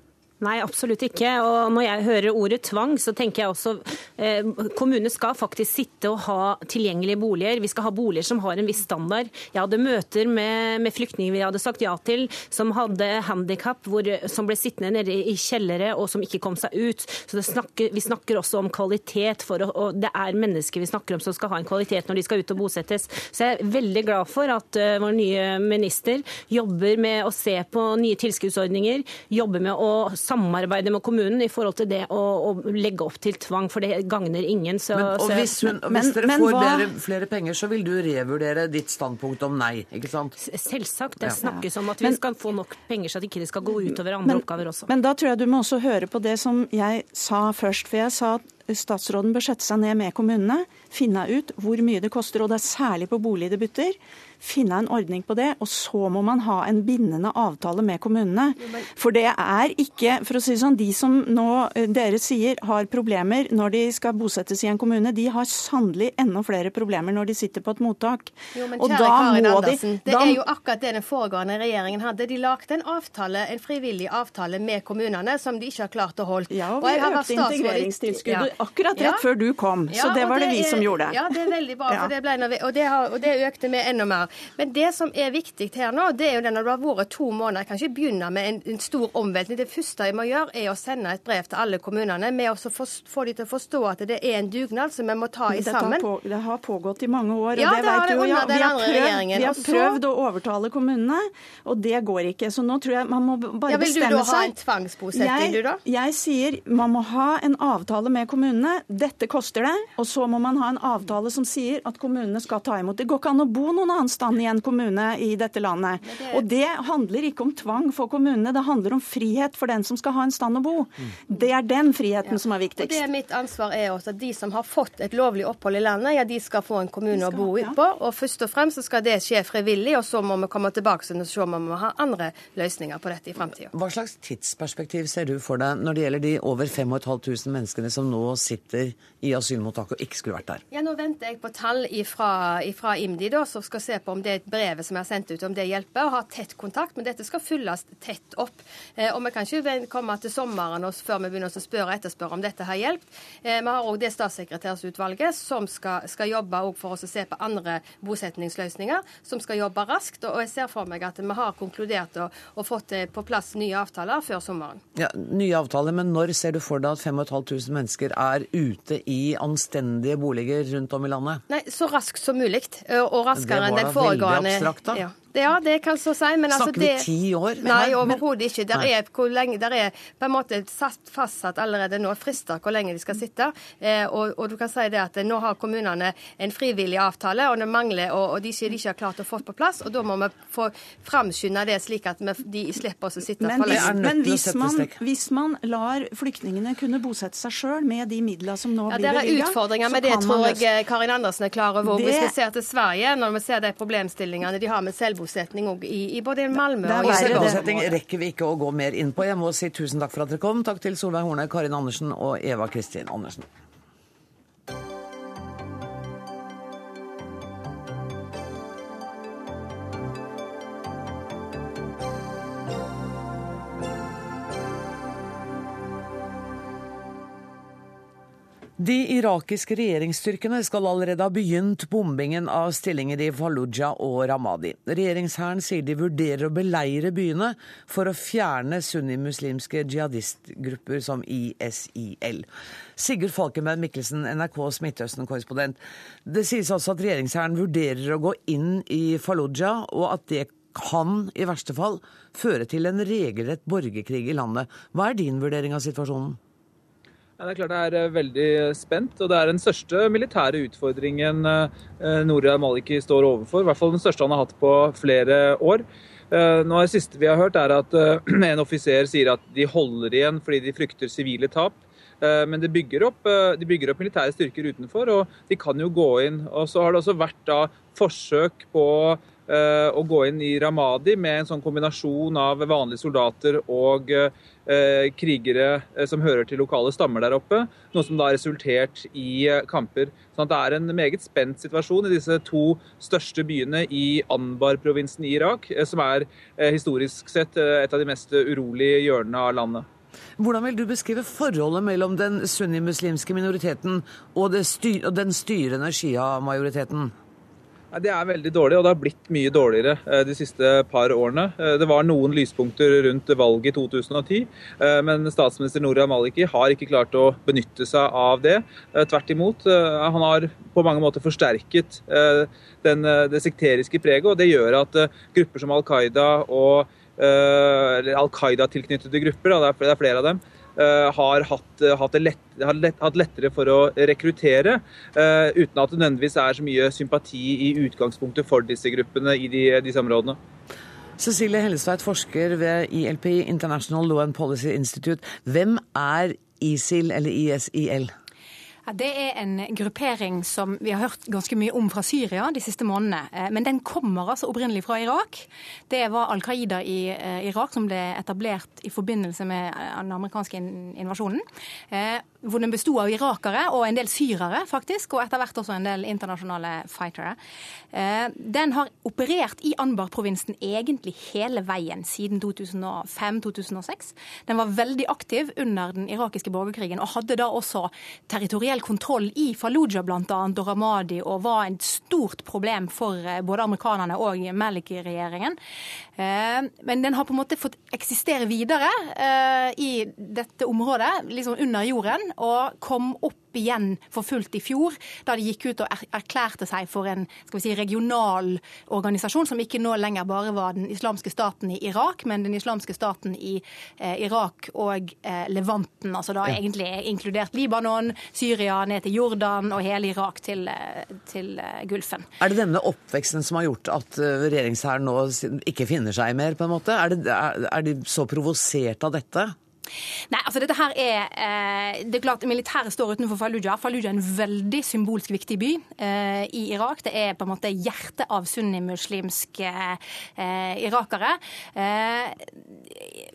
Speaker 9: Nei, absolutt ikke. Og når jeg hører ordet tvang, så tenker jeg også eh, kommunene skal faktisk sitte og ha tilgjengelige boliger. Vi skal ha boliger som har en viss standard. Jeg hadde møter med, med flyktninger vi hadde sagt ja til, som hadde handikap, som ble sittende nede i kjellere og som ikke kom seg ut. Så snakker, Vi snakker også om kvalitet, for og det er mennesker vi snakker om som skal ha en kvalitet når de skal ut og bosettes. Så jeg er veldig glad for at uh, vår nye minister jobber med å se på nye tilskuddsordninger, jobber med å samarbeide med kommunen i forhold til det å, å legge opp til tvang, for det gagner ingen. Så,
Speaker 1: men, og hvis, hun, men, hvis dere men, får bedre, flere penger, så vil du revurdere ditt standpunkt om nei, ikke sant?
Speaker 9: Selvsagt. Det snakkes om at vi skal få nok penger så at ikke det skal gå utover andre oppgaver også.
Speaker 10: Men da tror jeg du må også høre på det som jeg sa først. For jeg sa at statsråden bør sette seg ned med kommunene, finne ut hvor mye det koster, og det er særlig på bolig det butter finne en ordning på det. Og så må man ha en bindende avtale med kommunene. For det er ikke, for å si det sånn, de som nå eh, dere sier har problemer når de skal bosettes i en kommune, de har sannelig enda flere problemer når de sitter på et mottak.
Speaker 8: Jo, men kjære Karin Andersen, de, det er jo akkurat det den foregående regjeringen hadde. De lagde en avtale, en frivillig avtale med kommunene som de ikke har klart å holde.
Speaker 10: Ja, og vi økte integreringstilskuddet ja. akkurat rett ja. før du kom, så det var det, det vi som gjorde.
Speaker 8: Ja, det er veldig bra, for det ble, og, det har, og det økte vi enda mer. Kommuner. Men det som er viktig her nå, det er jo det når det har vært to måneder. Jeg kan ikke begynne med en, en stor omveltning. Det første jeg må gjøre, er å sende et brev til alle kommunene med å få de til å forstå at det er en dugnad som vi må ta i sammen.
Speaker 10: På, det har pågått i mange år.
Speaker 8: Ja,
Speaker 10: det,
Speaker 8: det har det under
Speaker 10: ja,
Speaker 8: den andre
Speaker 10: prøvd,
Speaker 8: regjeringen.
Speaker 10: Vi har prøvd å overtale kommunene, og det går ikke. Så nå tror jeg man må bare
Speaker 8: ja,
Speaker 10: bestemme seg.
Speaker 8: Vil du da ha en tvangsbosetting,
Speaker 10: jeg,
Speaker 8: du da?
Speaker 10: Jeg sier man må ha en avtale med kommunene. Dette koster det. Og så må man ha en avtale som sier at kommunene skal ta imot. Det går ikke an å bo noen annen stand i en kommune i dette landet. Og det handler ikke om tvang for kommunene, det handler om frihet for den som skal ha en stand å bo. Mm. Det er den friheten ja. som er viktigst.
Speaker 8: Og det er Mitt ansvar er også at de som har fått et lovlig opphold i landet, ja, de skal få en kommune skal, å bo ja. på. Og først og fremst så skal det skje frivillig, og så må vi komme tilbake og se om vi må ha andre løsninger på dette i framtida.
Speaker 1: Hva slags tidsperspektiv ser du for deg når det gjelder de over 5500 menneskene som nå sitter i asylmottak og ikke skulle vært der?
Speaker 8: Ja, Nå venter jeg på tall fra IMDi, da, som skal se på om det brevet som er sendt ut, om det hjelper. og ha tett kontakt, men dette skal fylles tett opp. Eh, og vi kan ikke komme til sommeren før vi begynner å spørre og etterspørre om dette har hjulpet. Eh, vi har òg det statssekretærsutvalget som skal, skal jobbe for oss å se på andre bosetningsløsninger, som skal jobbe raskt. Og jeg ser for meg at vi har konkludert og, og fått eh, på plass nye avtaler før sommeren.
Speaker 1: Ja, Nye avtaler, men når ser du for deg at 5500 mennesker er ute i anstendige boliger rundt om i landet?
Speaker 8: Nei, Så raskt som mulig. Og raskere enn den foregående.
Speaker 1: Veldig abstrakt, da.
Speaker 8: Ja. Ja, det kan så si. Men
Speaker 1: altså, Snakker
Speaker 8: vi
Speaker 1: ti år?
Speaker 8: Nei, overhodet ikke. Der er, hvor lenge, der er på en måte satt, fastsatt allerede nå frister hvor lenge de skal sitte. Eh, og, og, du kan si det at nå har kommunene en frivillig avtale, og det mangler, og, og de ikke, de ikke har klart å få på plass. og Da må vi få framskynde det, slik at vi, de slipper oss å sitte
Speaker 10: men,
Speaker 8: for lenge.
Speaker 10: Men hvis man, hvis man lar flyktningene kunne bosette seg sjøl med de midlene som nå
Speaker 8: ja,
Speaker 10: blir bevilga
Speaker 8: Det er utfordringer med det, tror jeg Karin Andersen er klar over. Det... Hvis vi ser til Sverige, når vi ser de problemstillingene de har med selvbosetning i i, både Malmö og
Speaker 1: i Bosetting rekker vi ikke å gå mer inn på. Jeg må si tusen takk for at dere kom. Takk til Solveig Horne, Karin Andersen og Eva Kristin Andersen. De irakiske regjeringsstyrkene skal allerede ha begynt bombingen av stillinger i Fallujah og Ramadi. Regjeringshæren sier de vurderer å beleire byene for å fjerne sunnimuslimske jihadistgrupper som ISIL. Sigurd Falkenberg Mikkelsen, NRKs Midtøsten-korrespondent. Det sies også at regjeringshæren vurderer å gå inn i Fallujah, og at det kan i verste fall føre til en regelrett borgerkrig i landet. Hva er din vurdering av situasjonen?
Speaker 11: Ja, det er klart det er eh, veldig spent, og det er den største militære utfordringen eh, Noria Maliki står overfor. I hvert fall den største han har hatt på flere år. Nå nå Det siste vi har hørt, er at <clears throat> en offiser sier at de holder igjen fordi de frykter sivile tap. Men de bygger, opp, de bygger opp militære styrker utenfor, og de kan jo gå inn. Og så har det også vært da forsøk på å gå inn i Ramadi med en sånn kombinasjon av vanlige soldater og Eh, krigere eh, som hører til lokale stammer der oppe. Noe som da har resultert i eh, kamper. Sånn at det er en meget spent situasjon i disse to største byene i Anbar-provinsen i Irak, som er historisk sett et av de mest urolige hjørnene av landet.
Speaker 1: Hvordan vil du beskrive forholdet mellom den sunnimuslimske minoriteten og, styr og den styrende shia-majoriteten?
Speaker 11: Det er veldig dårlig, og det har blitt mye dårligere eh, de siste par årene. Eh, det var noen lyspunkter rundt valget i 2010, eh, men statsminister Noria Maliki har ikke klart å benytte seg av det. Tvert imot. Han har på mange måter forsterket den, det sekteriske preget, og det gjør at grupper som Al Qaida og Al Qaida-tilknyttede grupper, det er flere av dem, har hatt, eh, hatt, lett, hatt lettere for å rekruttere, eh, uten at det nødvendigvis er så mye sympati i utgangspunktet for disse gruppene i de, disse områdene.
Speaker 1: Cecilie Hellestveit, forsker ved ILPI, International Law and Policy Institute. Hvem er ISIL, eller ISIL?
Speaker 12: Ja, det er en gruppering som vi har hørt ganske mye om fra Syria de siste månedene. Eh, men den kommer altså opprinnelig fra Irak. Det var Al Qaida i eh, Irak som ble etablert i forbindelse med eh, den amerikanske invasjonen. Hvor den besto av irakere og en del syrere, faktisk, og etter hvert også en del internasjonale fightere. Eh, den har operert i Anbar-provinsen egentlig hele veien siden 2005-2006. Den var veldig aktiv under den irakiske borgerkrigen og hadde da også territoriell kontroll i Fallujah bl.a. og Ramadi, og var et stort problem for eh, både amerikanerne og Maliki-regjeringen. Eh, men den har på en måte fått eksistere videre i dette området, liksom under jorden, og kom opp igjen for fullt i fjor, da de gikk ut og erklærte seg for en skal vi si, regional organisasjon, som ikke nå lenger bare var den islamske staten i Irak, men den islamske staten i eh, Irak og eh, Levanten. Altså da ja. egentlig inkludert Libanon, Syria, ned til Jordan og hele Irak til, eh, til uh, Gulfen.
Speaker 1: Er det denne oppveksten som har gjort at eh, regjeringshæren nå ikke finner seg mer, på en måte? Er, det, er, er de så provosert av dette?
Speaker 12: Nei, altså dette her er eh, Det er klart Militæret står utenfor Fallujah. Fallujah er en veldig symbolsk viktig by eh, i Irak. Det er på en måte hjertet av sunnimuslimske eh, irakere. Eh,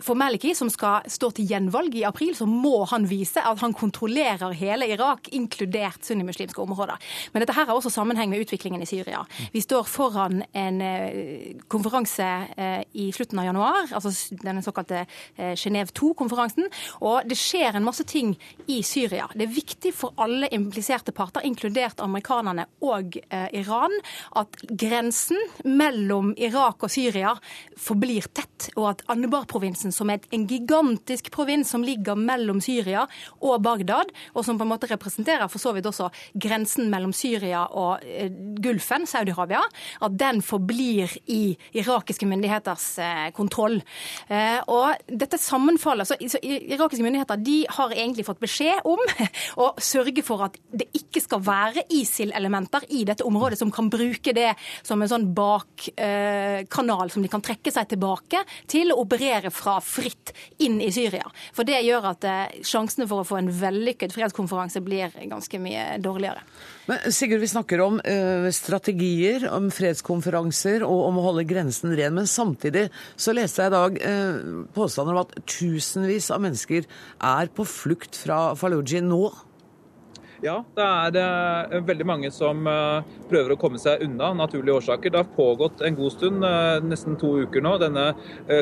Speaker 12: for Maliki, som skal stå til gjenvalg i april, så må han vise at han kontrollerer hele Irak, inkludert sunnimuslimske områder. Men dette her har også sammenheng med utviklingen i Syria. Vi står foran en eh, konferanse eh, i slutten av januar, altså denne såkalte Genéve 2-konferansen konferansen. Og det skjer en masse ting i Syria. Det er viktig for alle impliserte parter, inkludert amerikanerne og eh, Iran, at grensen mellom Irak og Syria forblir tett, og at Anbar-provinsen, som er en gigantisk provins som ligger mellom Syria og Bagdad, og som på en måte representerer for så vidt også grensen mellom Syria og eh, Gulfen, Saudi-Arabia, at den forblir i irakiske myndigheters eh, kontroll. Eh, og dette sammenfaller, så irakiske myndigheter de har egentlig fått beskjed om <laughs> å sørge for at det ikke skal være ISIL-elementer i dette området som kan bruke det som en sånn bakkanal eh, som de kan trekke seg tilbake til å operere fra fritt inn i Syria. For det gjør at eh, sjansene for å få en vellykket fredskonferanse blir ganske mye dårligere.
Speaker 1: Men Sigurd, vi snakker om uh, strategier, om fredskonferanser og om å holde grensen ren. Men samtidig så leste jeg i dag påstander om at tusenvis av mennesker er på flukt fra Fallujah nå.
Speaker 11: Ja, det er veldig mange som uh, prøver å komme seg unna naturlige årsaker. Det har pågått en god stund, uh, nesten to uker nå, denne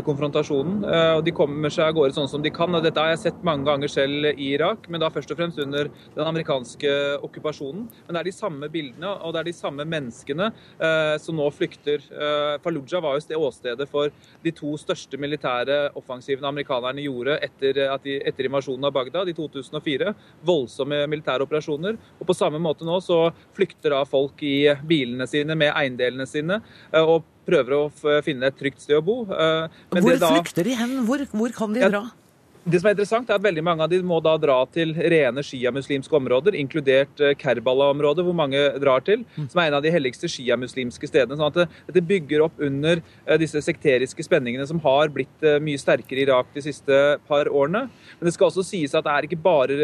Speaker 11: konfrontasjonen. og De kommer seg av gårde sånn som de kan. Dette har jeg sett mange ganger selv i Irak, men da først og fremst under den amerikanske okkupasjonen. Men det er de samme bildene og det er de samme menneskene som nå flykter. Fallujah var jo det åstedet for de to største militære offensivene amerikanerne gjorde etter, etter invasjonen av Bagdad i 2004. Voldsomme militære operasjoner operasjoner. Og På samme måte nå så flykter da folk i bilene sine med eiendelene sine eh, og prøver å finne et trygt sted å bo.
Speaker 1: Eh, men hvor da, flykter de hen? Hvor, hvor kan de dra?
Speaker 11: Det som er interessant er at veldig Mange av de må da dra til rene sjiamuslimske områder, inkludert eh, Kerbala-området, hvor mange drar til, mm. som er en av de helligste sjiamuslimske stedene. sånn at Dette bygger opp under eh, disse sekteriske spenningene som har blitt eh, mye sterkere i Irak de siste par årene. Men det skal også sies at det er ikke bare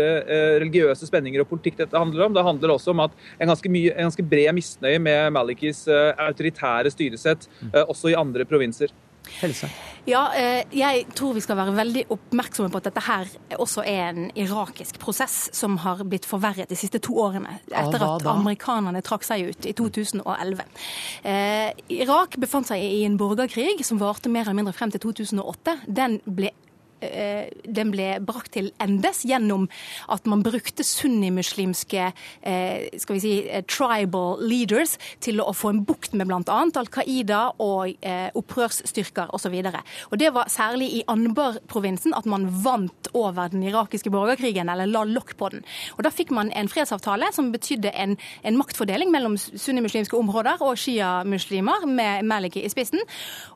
Speaker 11: religiøse spenninger og politikk dette handler om. Det handler også om at en ganske, mye, en ganske bred misnøye med Malikis autoritære styresett mm. også i andre provinser.
Speaker 1: Helse.
Speaker 12: Ja, eh, jeg tror vi skal være veldig oppmerksomme på at dette her også er en irakisk prosess som har blitt forverret de siste to årene, etter at amerikanerne trakk seg ut i 2011. Eh, Irak befant seg i en borgerkrig som varte mer eller mindre frem til 2008. Den ble den ble brakt til endes gjennom at man brukte sunnimuslimske eh, skal vi si, eh, tribal leaders til å få en bukt med bl.a. Al Qaida og opprørsstyrker osv. Det var særlig i Anbar-provinsen at man vant over den irakiske borgerkrigen, eller la lokk på den. Og Da fikk man en fredsavtale som betydde en, en maktfordeling mellom sunnimuslimske områder og sjiamuslimer, med Maliki i spissen.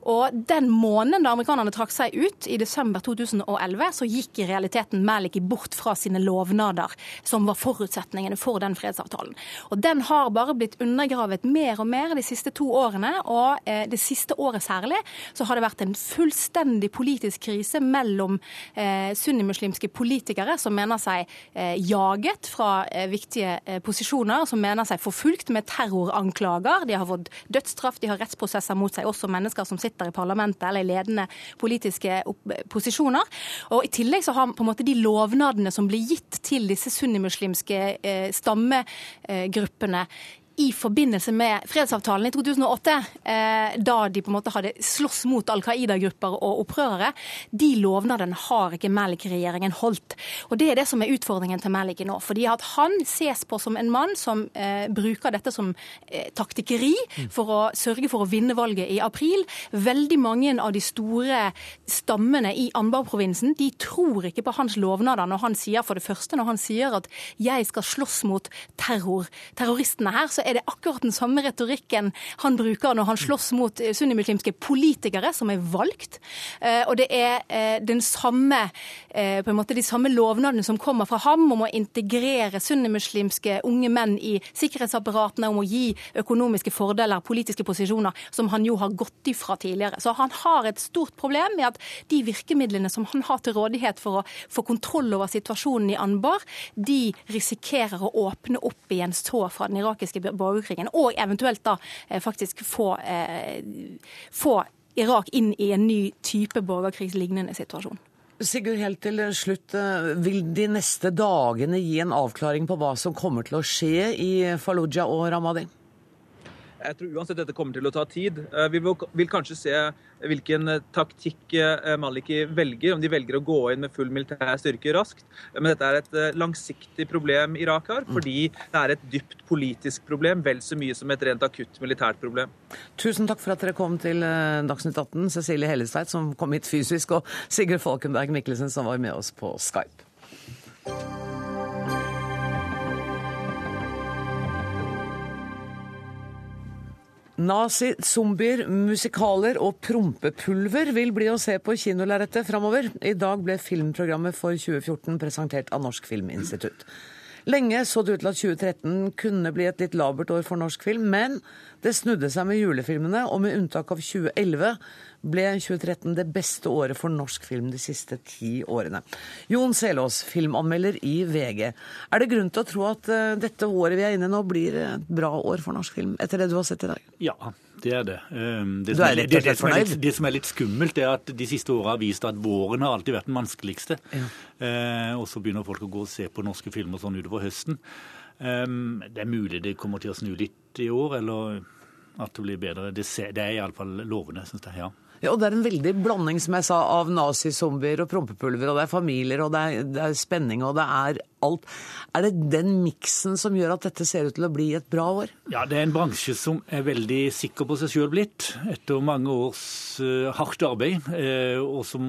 Speaker 12: Og den måneden da amerikanerne trakk seg ut, i desember 2000 2011 så gikk i realiteten Maliki bort fra sine lovnader, som var forutsetningene for den fredsavtalen. Og Den har bare blitt undergravet mer og mer de siste to årene. Og eh, det siste året særlig så har det vært en fullstendig politisk krise mellom eh, sunnimuslimske politikere som mener seg eh, jaget fra eh, viktige eh, posisjoner, som mener seg forfulgt med terroranklager. De har fått dødsstraff, de har rettsprosesser mot seg, også mennesker som sitter i parlamentet eller i ledende politiske posisjoner kroner. Og I tillegg så har på en måte de lovnadene som blir gitt til disse sunnimuslimske eh, stammegruppene i forbindelse med fredsavtalen i 2008, eh, da de på en måte hadde slåss mot Al Qaida-grupper og opprørere, de lovnadene har ikke Malik-regjeringen holdt. Og Det er det som er utfordringen til Malik nå. fordi at Han ses på som en mann som eh, bruker dette som eh, taktikkeri for å sørge for å vinne valget i april. Veldig mange av de store stammene i Anbar-provinsen de tror ikke på hans lovnader når han sier for det første når han sier at jeg skal slåss mot terror, terroristene her. så er det akkurat den samme retorikken han bruker når han slåss mot eh, sunnimuslimske politikere som er valgt. Eh, og det er eh, den samme, på en måte de samme lovnadene som kommer fra ham om å integrere sunnimuslimske unge menn i sikkerhetsapparatene, om å gi økonomiske fordeler, politiske posisjoner, som han jo har gått ifra tidligere. Så han har et stort problem med at de virkemidlene som han har til rådighet for å få kontroll over situasjonen i Anbar, de risikerer å åpne opp igjen så fra den irakiske borgerkrigen, og eventuelt da eh, faktisk få, eh, få Irak inn i en ny type borgerkrigslignende situasjon.
Speaker 1: Sigurd, helt til slutt. Eh, vil de neste dagene gi en avklaring på hva som kommer til å skje i Fallujah og Ramadi?
Speaker 11: Jeg tror uansett dette kommer til å ta tid. Eh, vi vil kanskje se hvilken eh, taktikk eh, Maliki velger, om de velger å gå inn med full militær styrke raskt. Men dette er et langsiktig problem Irak har, mm. fordi det er et dypt politisk problem, vel så mye som et rent akutt militært problem.
Speaker 1: Tusen takk for at dere kom til Dagsnytt 18, Cecilie Hellestveit som kom hit fysisk, og Sigurd Falkenberg Mikkelsen som var med oss på Skype. Nazi, zombier, musikaler og prompepulver vil bli å se på kinolerretet framover. I dag ble filmprogrammet for 2014 presentert av Norsk Filminstitutt. Lenge så det ut til at 2013 kunne bli et litt labert år for norsk film, men det snudde seg med julefilmene, og med unntak av 2011 ble 2013 det beste året for norsk film de siste ti årene. Jon Selås, filmanmelder i VG. Er det grunn til å tro at uh, dette året vi er inne i nå, blir et bra år for norsk film, etter det du har sett i dag?
Speaker 13: Ja, det er det. Um, det
Speaker 1: du er litt og slett fornøyd?
Speaker 13: Det, som er litt skummelt, er at de siste åra har vist at våren har alltid vært den vanskeligste. Ja. Eh, og så begynner folk å gå og se på norske filmer sånn utover høsten. Um, det er mulig det kommer til å snu litt i år, eller at det blir bedre. Det, ser, det er iallfall lovende, syns jeg. ja.
Speaker 1: Ja, og Det er en veldig blanding som jeg sa, av nazizombier og prompepulver, og det er familier, og det er, det er, spenning, og det er alt. Er det den miksen som gjør at dette ser ut til å bli et bra år?
Speaker 13: Ja, det er en bransje som er veldig sikker på seg sjøl blitt, etter mange års uh, hardt arbeid. Uh, og som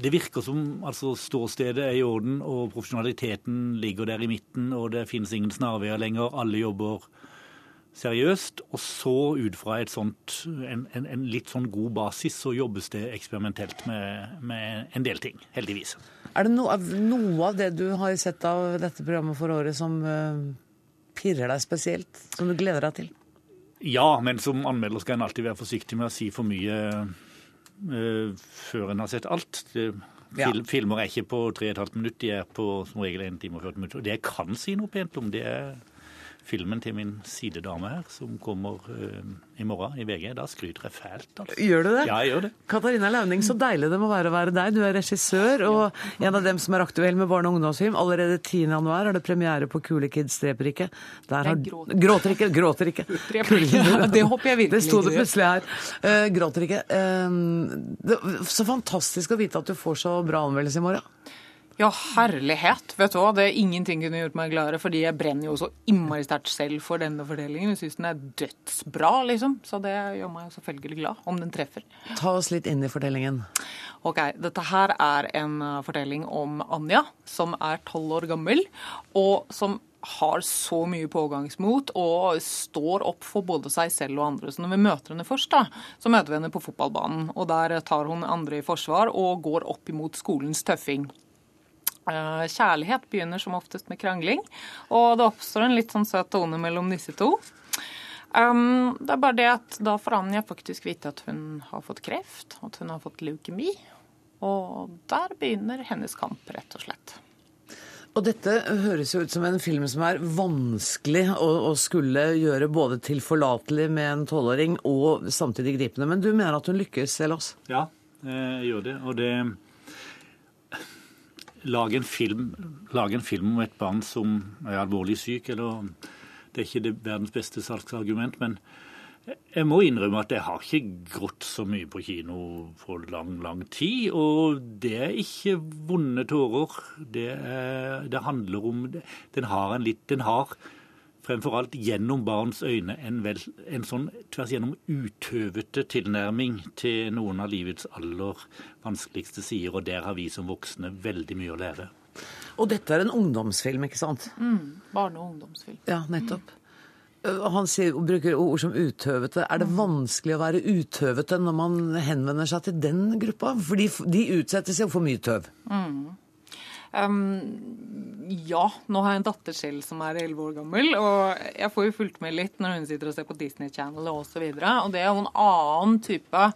Speaker 13: Det virker som altså ståstedet er i orden, og profesjonaliteten ligger der i midten, og det finnes ingen snarveier lenger. Alle jobber seriøst. Og så ut fra sånt, en, en, en, litt sånn god basis så jobbes det eksperimentelt med, med en del ting, heldigvis.
Speaker 1: Er det noe, noe, av det du har sett av dette programmet for året som uh, pirrer deg spesielt? Som du gleder deg til?
Speaker 13: Ja, men som anmelder skal en alltid være forsiktig med å si for mye uh, før en har sett alt. Det, ja. Filmer er ikke på 3 15 minutter, de er på som regel 1 time og 40 minutter. Det jeg kan si noe pent om, det er filmen til min sidedame her, som kommer uh, i morgen i VG. Da skryter jeg fælt. Altså.
Speaker 1: Gjør du det?
Speaker 13: Ja, jeg gjør det.
Speaker 1: Katarina Launing, så deilig det må være å være deg. Du er regissør og en av dem som er aktuell med barne- og ungdomsfilm. Allerede 10. januar er det premiere på Kule kids dreper ikke. Der har...
Speaker 14: Gråter.
Speaker 1: gråter ikke. Gråter ikke.
Speaker 14: det håper jeg virkelig
Speaker 1: Det sto det plutselig her. Uh, gråter ikke. Uh, det, så fantastisk å vite at du får så bra anmeldelse i morgen.
Speaker 14: Ja, herlighet. Vet du hva, Det er ingenting kunne gjort meg gladere, fordi jeg brenner jo så innmari sterkt selv for denne fortellingen. Jeg syns den er dødsbra, liksom. Så det gjør meg selvfølgelig glad, om den treffer.
Speaker 1: Ta oss litt inn i fortellingen.
Speaker 14: Ok, Dette her er en uh, fortelling om Anja, som er tolv år gammel, og som har så mye pågangsmot og står opp for både seg selv og andre. Så når vi møter henne først, da, så møter vi henne på fotballbanen. Og der tar hun andre i forsvar og går opp imot skolens tøffing. Eh, kjærlighet begynner som oftest med krangling, og det oppstår en litt sånn søt tone mellom disse to. Um, det er bare det at da får Anja faktisk vite at hun har fått kreft, at hun har fått leukemi. Og der begynner hennes kamp, rett og slett.
Speaker 1: Og dette høres jo ut som en film som er vanskelig å, å skulle gjøre både tilforlatelig med en tolvåring og samtidig gripende. Men du mener at hun lykkes, Elas?
Speaker 13: Ja, jeg gjør det. Og det lage en, film, lage en film om et barn som er alvorlig syk, eller Det er ikke det verdens beste salgsargument, men jeg må innrømme at jeg har ikke grått så mye på kino på lang, lang tid. Og det er ikke vonde tårer. Det, er, det handler om Den har en litt Den har fremfor alt gjennom barns øyne en, vel, en sånn tvers gjennom utøvete tilnærming til noen av livets aller vanskeligste sider, og der har vi som voksne veldig mye å lære.
Speaker 1: Og dette er en ungdomsfilm, ikke sant?
Speaker 14: Mm, barne- og ungdomsfilm.
Speaker 1: Ja, nettopp. Han sier, bruker ord som utøvete. Er det vanskelig å være utøvete når man henvender seg til den gruppa? For de utsettes jo for mye tøv.
Speaker 14: Mm. Um, ja, nå har jeg en datter selv som er 11 år gammel, og jeg får jo fulgt med litt når hun sitter og ser på Disney Channel og osv. Og, og det er jo en annen type,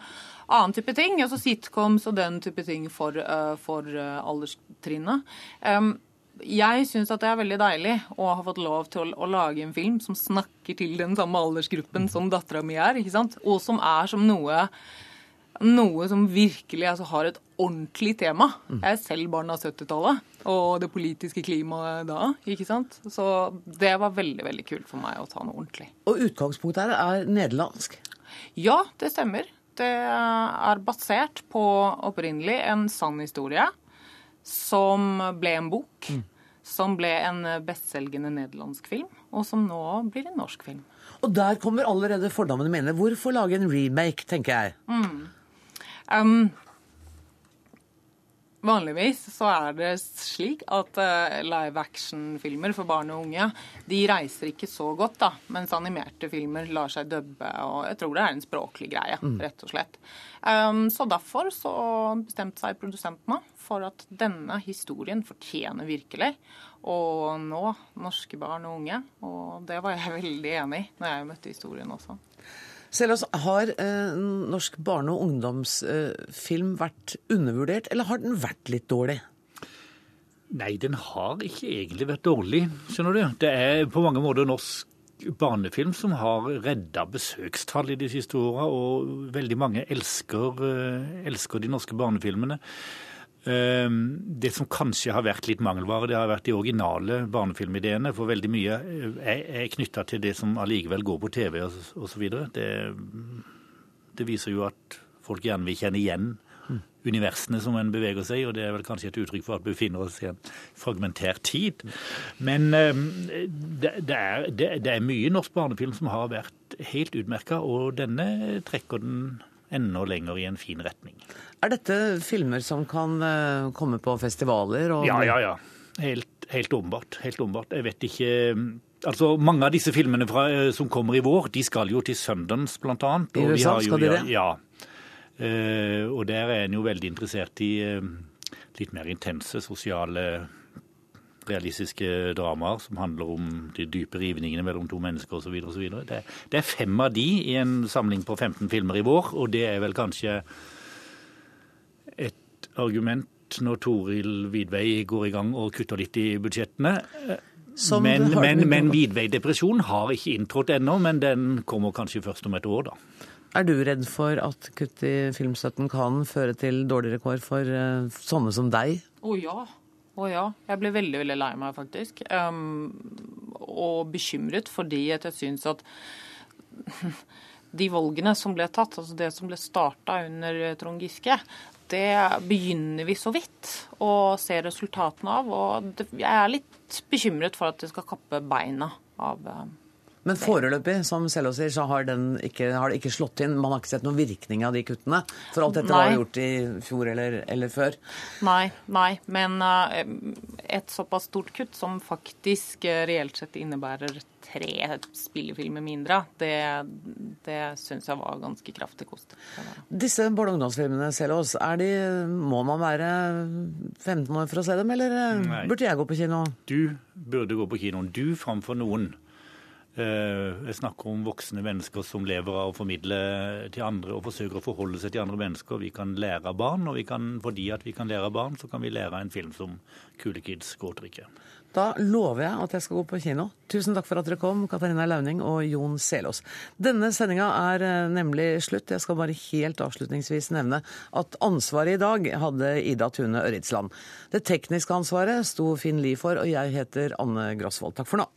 Speaker 14: annen type ting, altså sitcoms og den type ting for, uh, for uh, alderstrinnet. Um, jeg syns at det er veldig deilig å ha fått lov til å, å, lage en film som snakker til den samme aldersgruppen som dattera mi er, ikke sant? og som er som noe noe som virkelig altså, har et ordentlig tema. Mm. Jeg er selv barn av 70-tallet og det politiske klimaet da. ikke sant? Så det var veldig veldig kult for meg å ta noe ordentlig.
Speaker 1: Og utgangspunktet her er nederlandsk?
Speaker 14: Ja, det stemmer. Det er basert på opprinnelig en sann historie som ble en bok. Mm. Som ble en bestselgende nederlandsk film, og som nå blir en norsk film.
Speaker 1: Og der kommer allerede fordommene mine. Hvorfor lage en remake, tenker jeg.
Speaker 14: Mm. Um, Vanligvis så er det slik at uh, live action-filmer for barn og unge de reiser ikke så godt, da, mens animerte filmer lar seg dubbe. og Jeg tror det er en språklig greie, mm. rett og slett. Um, så derfor så bestemte seg produsentene for at denne historien fortjener virkelig å nå norske barn og unge. Og det var jeg veldig enig i når jeg møtte historien også.
Speaker 1: Selvås, har eh, norsk barne- og ungdomsfilm eh, vært undervurdert, eller har den vært litt dårlig?
Speaker 13: Nei, den har ikke egentlig vært dårlig, skjønner du. Det er på mange måter norsk barnefilm som har redda i de siste åra, og veldig mange elsker, eh, elsker de norske barnefilmene. Ehm, det som kanskje har vært litt mangelvare, det har vært de originale barnefilmideene. For veldig mye eh, er knytta til det som allikevel går på TV osv. Det, det viser jo at folk gjerne vil kjenne igjen universene som en beveger seg i, og det er vel kanskje et uttrykk for at vi befinner oss i en fragmentert tid. Men ehm, det, er, det er mye norsk barnefilm som har vært helt utmerka, og denne trekker den enda lenger i en fin retning.
Speaker 1: Er dette filmer som kan eh, komme på festivaler?
Speaker 13: Og... Ja, ja, ja. Helt, helt åpenbart. Helt åpenbart. Jeg vet ikke mm, Altså, Mange av disse filmene fra, eh, som kommer i vår, de skal jo til Sundance, annet.
Speaker 1: I USA skal de det?
Speaker 13: Ja. Uh, og der er en jo veldig interessert i litt mer intense sosiale realistiske dramaer som handler om de dype rivningene mellom to mennesker osv. Det, det er fem av de i en samling på 15 filmer i vår, og det er vel kanskje et argument når Toril Vidvei går i gang og kutter litt i budsjettene. Som men, men, men Vidvei-depresjon har ikke inntrådt ennå, men den kommer kanskje først om et år, da.
Speaker 1: Er du redd for at kutt i filmstøtten kan føre til dårligere kår for uh, sånne som deg?
Speaker 14: Å oh, ja. Å ja. Jeg ble veldig veldig lei meg, faktisk. Um, og bekymret fordi at jeg syns at <laughs> de valgene som ble tatt, altså det som ble starta under Trond Giske, det begynner vi så vidt å se resultatene av. Og jeg er litt bekymret for at det skal kappe beina av
Speaker 1: men foreløpig, som Sello sier, så har, ikke, har, det ikke slått inn. Man har ikke sett noen virkning av de kuttene. For alt dette nei. var gjort i fjor eller, eller, før.
Speaker 14: Nei, nei. Men uh, et såpass stort kutt som faktisk uh, reelt sett innebærer tre spillefilmer mindre, det, det syns jeg var ganske kraftig kost.
Speaker 1: Disse barne- og ungdomsfilmene, Selås, må man være 15 år for å se dem, eller uh, Nei. burde jeg gå på kino?
Speaker 13: Du burde gå på kinoen. Du framfor noen. Jeg snakker om voksne mennesker som lever av å formidle til andre og forsøker å forholde seg til andre mennesker. Vi kan lære av barn, og kan, fordi at vi kan lære av barn, så kan vi lære av en film som Kule Kids gråter.
Speaker 1: Da lover jeg at jeg skal gå på kino. Tusen takk for at dere kom, Katarina Launing og Jon Selås. Denne sendinga er eh, nemlig slutt. Jeg skal bare helt avslutningsvis nevne at ansvaret i dag hadde Ida Tune Ørritsland. Det tekniske ansvaret sto Finn Lie for, og jeg heter Anne Grosvold. Takk for nå.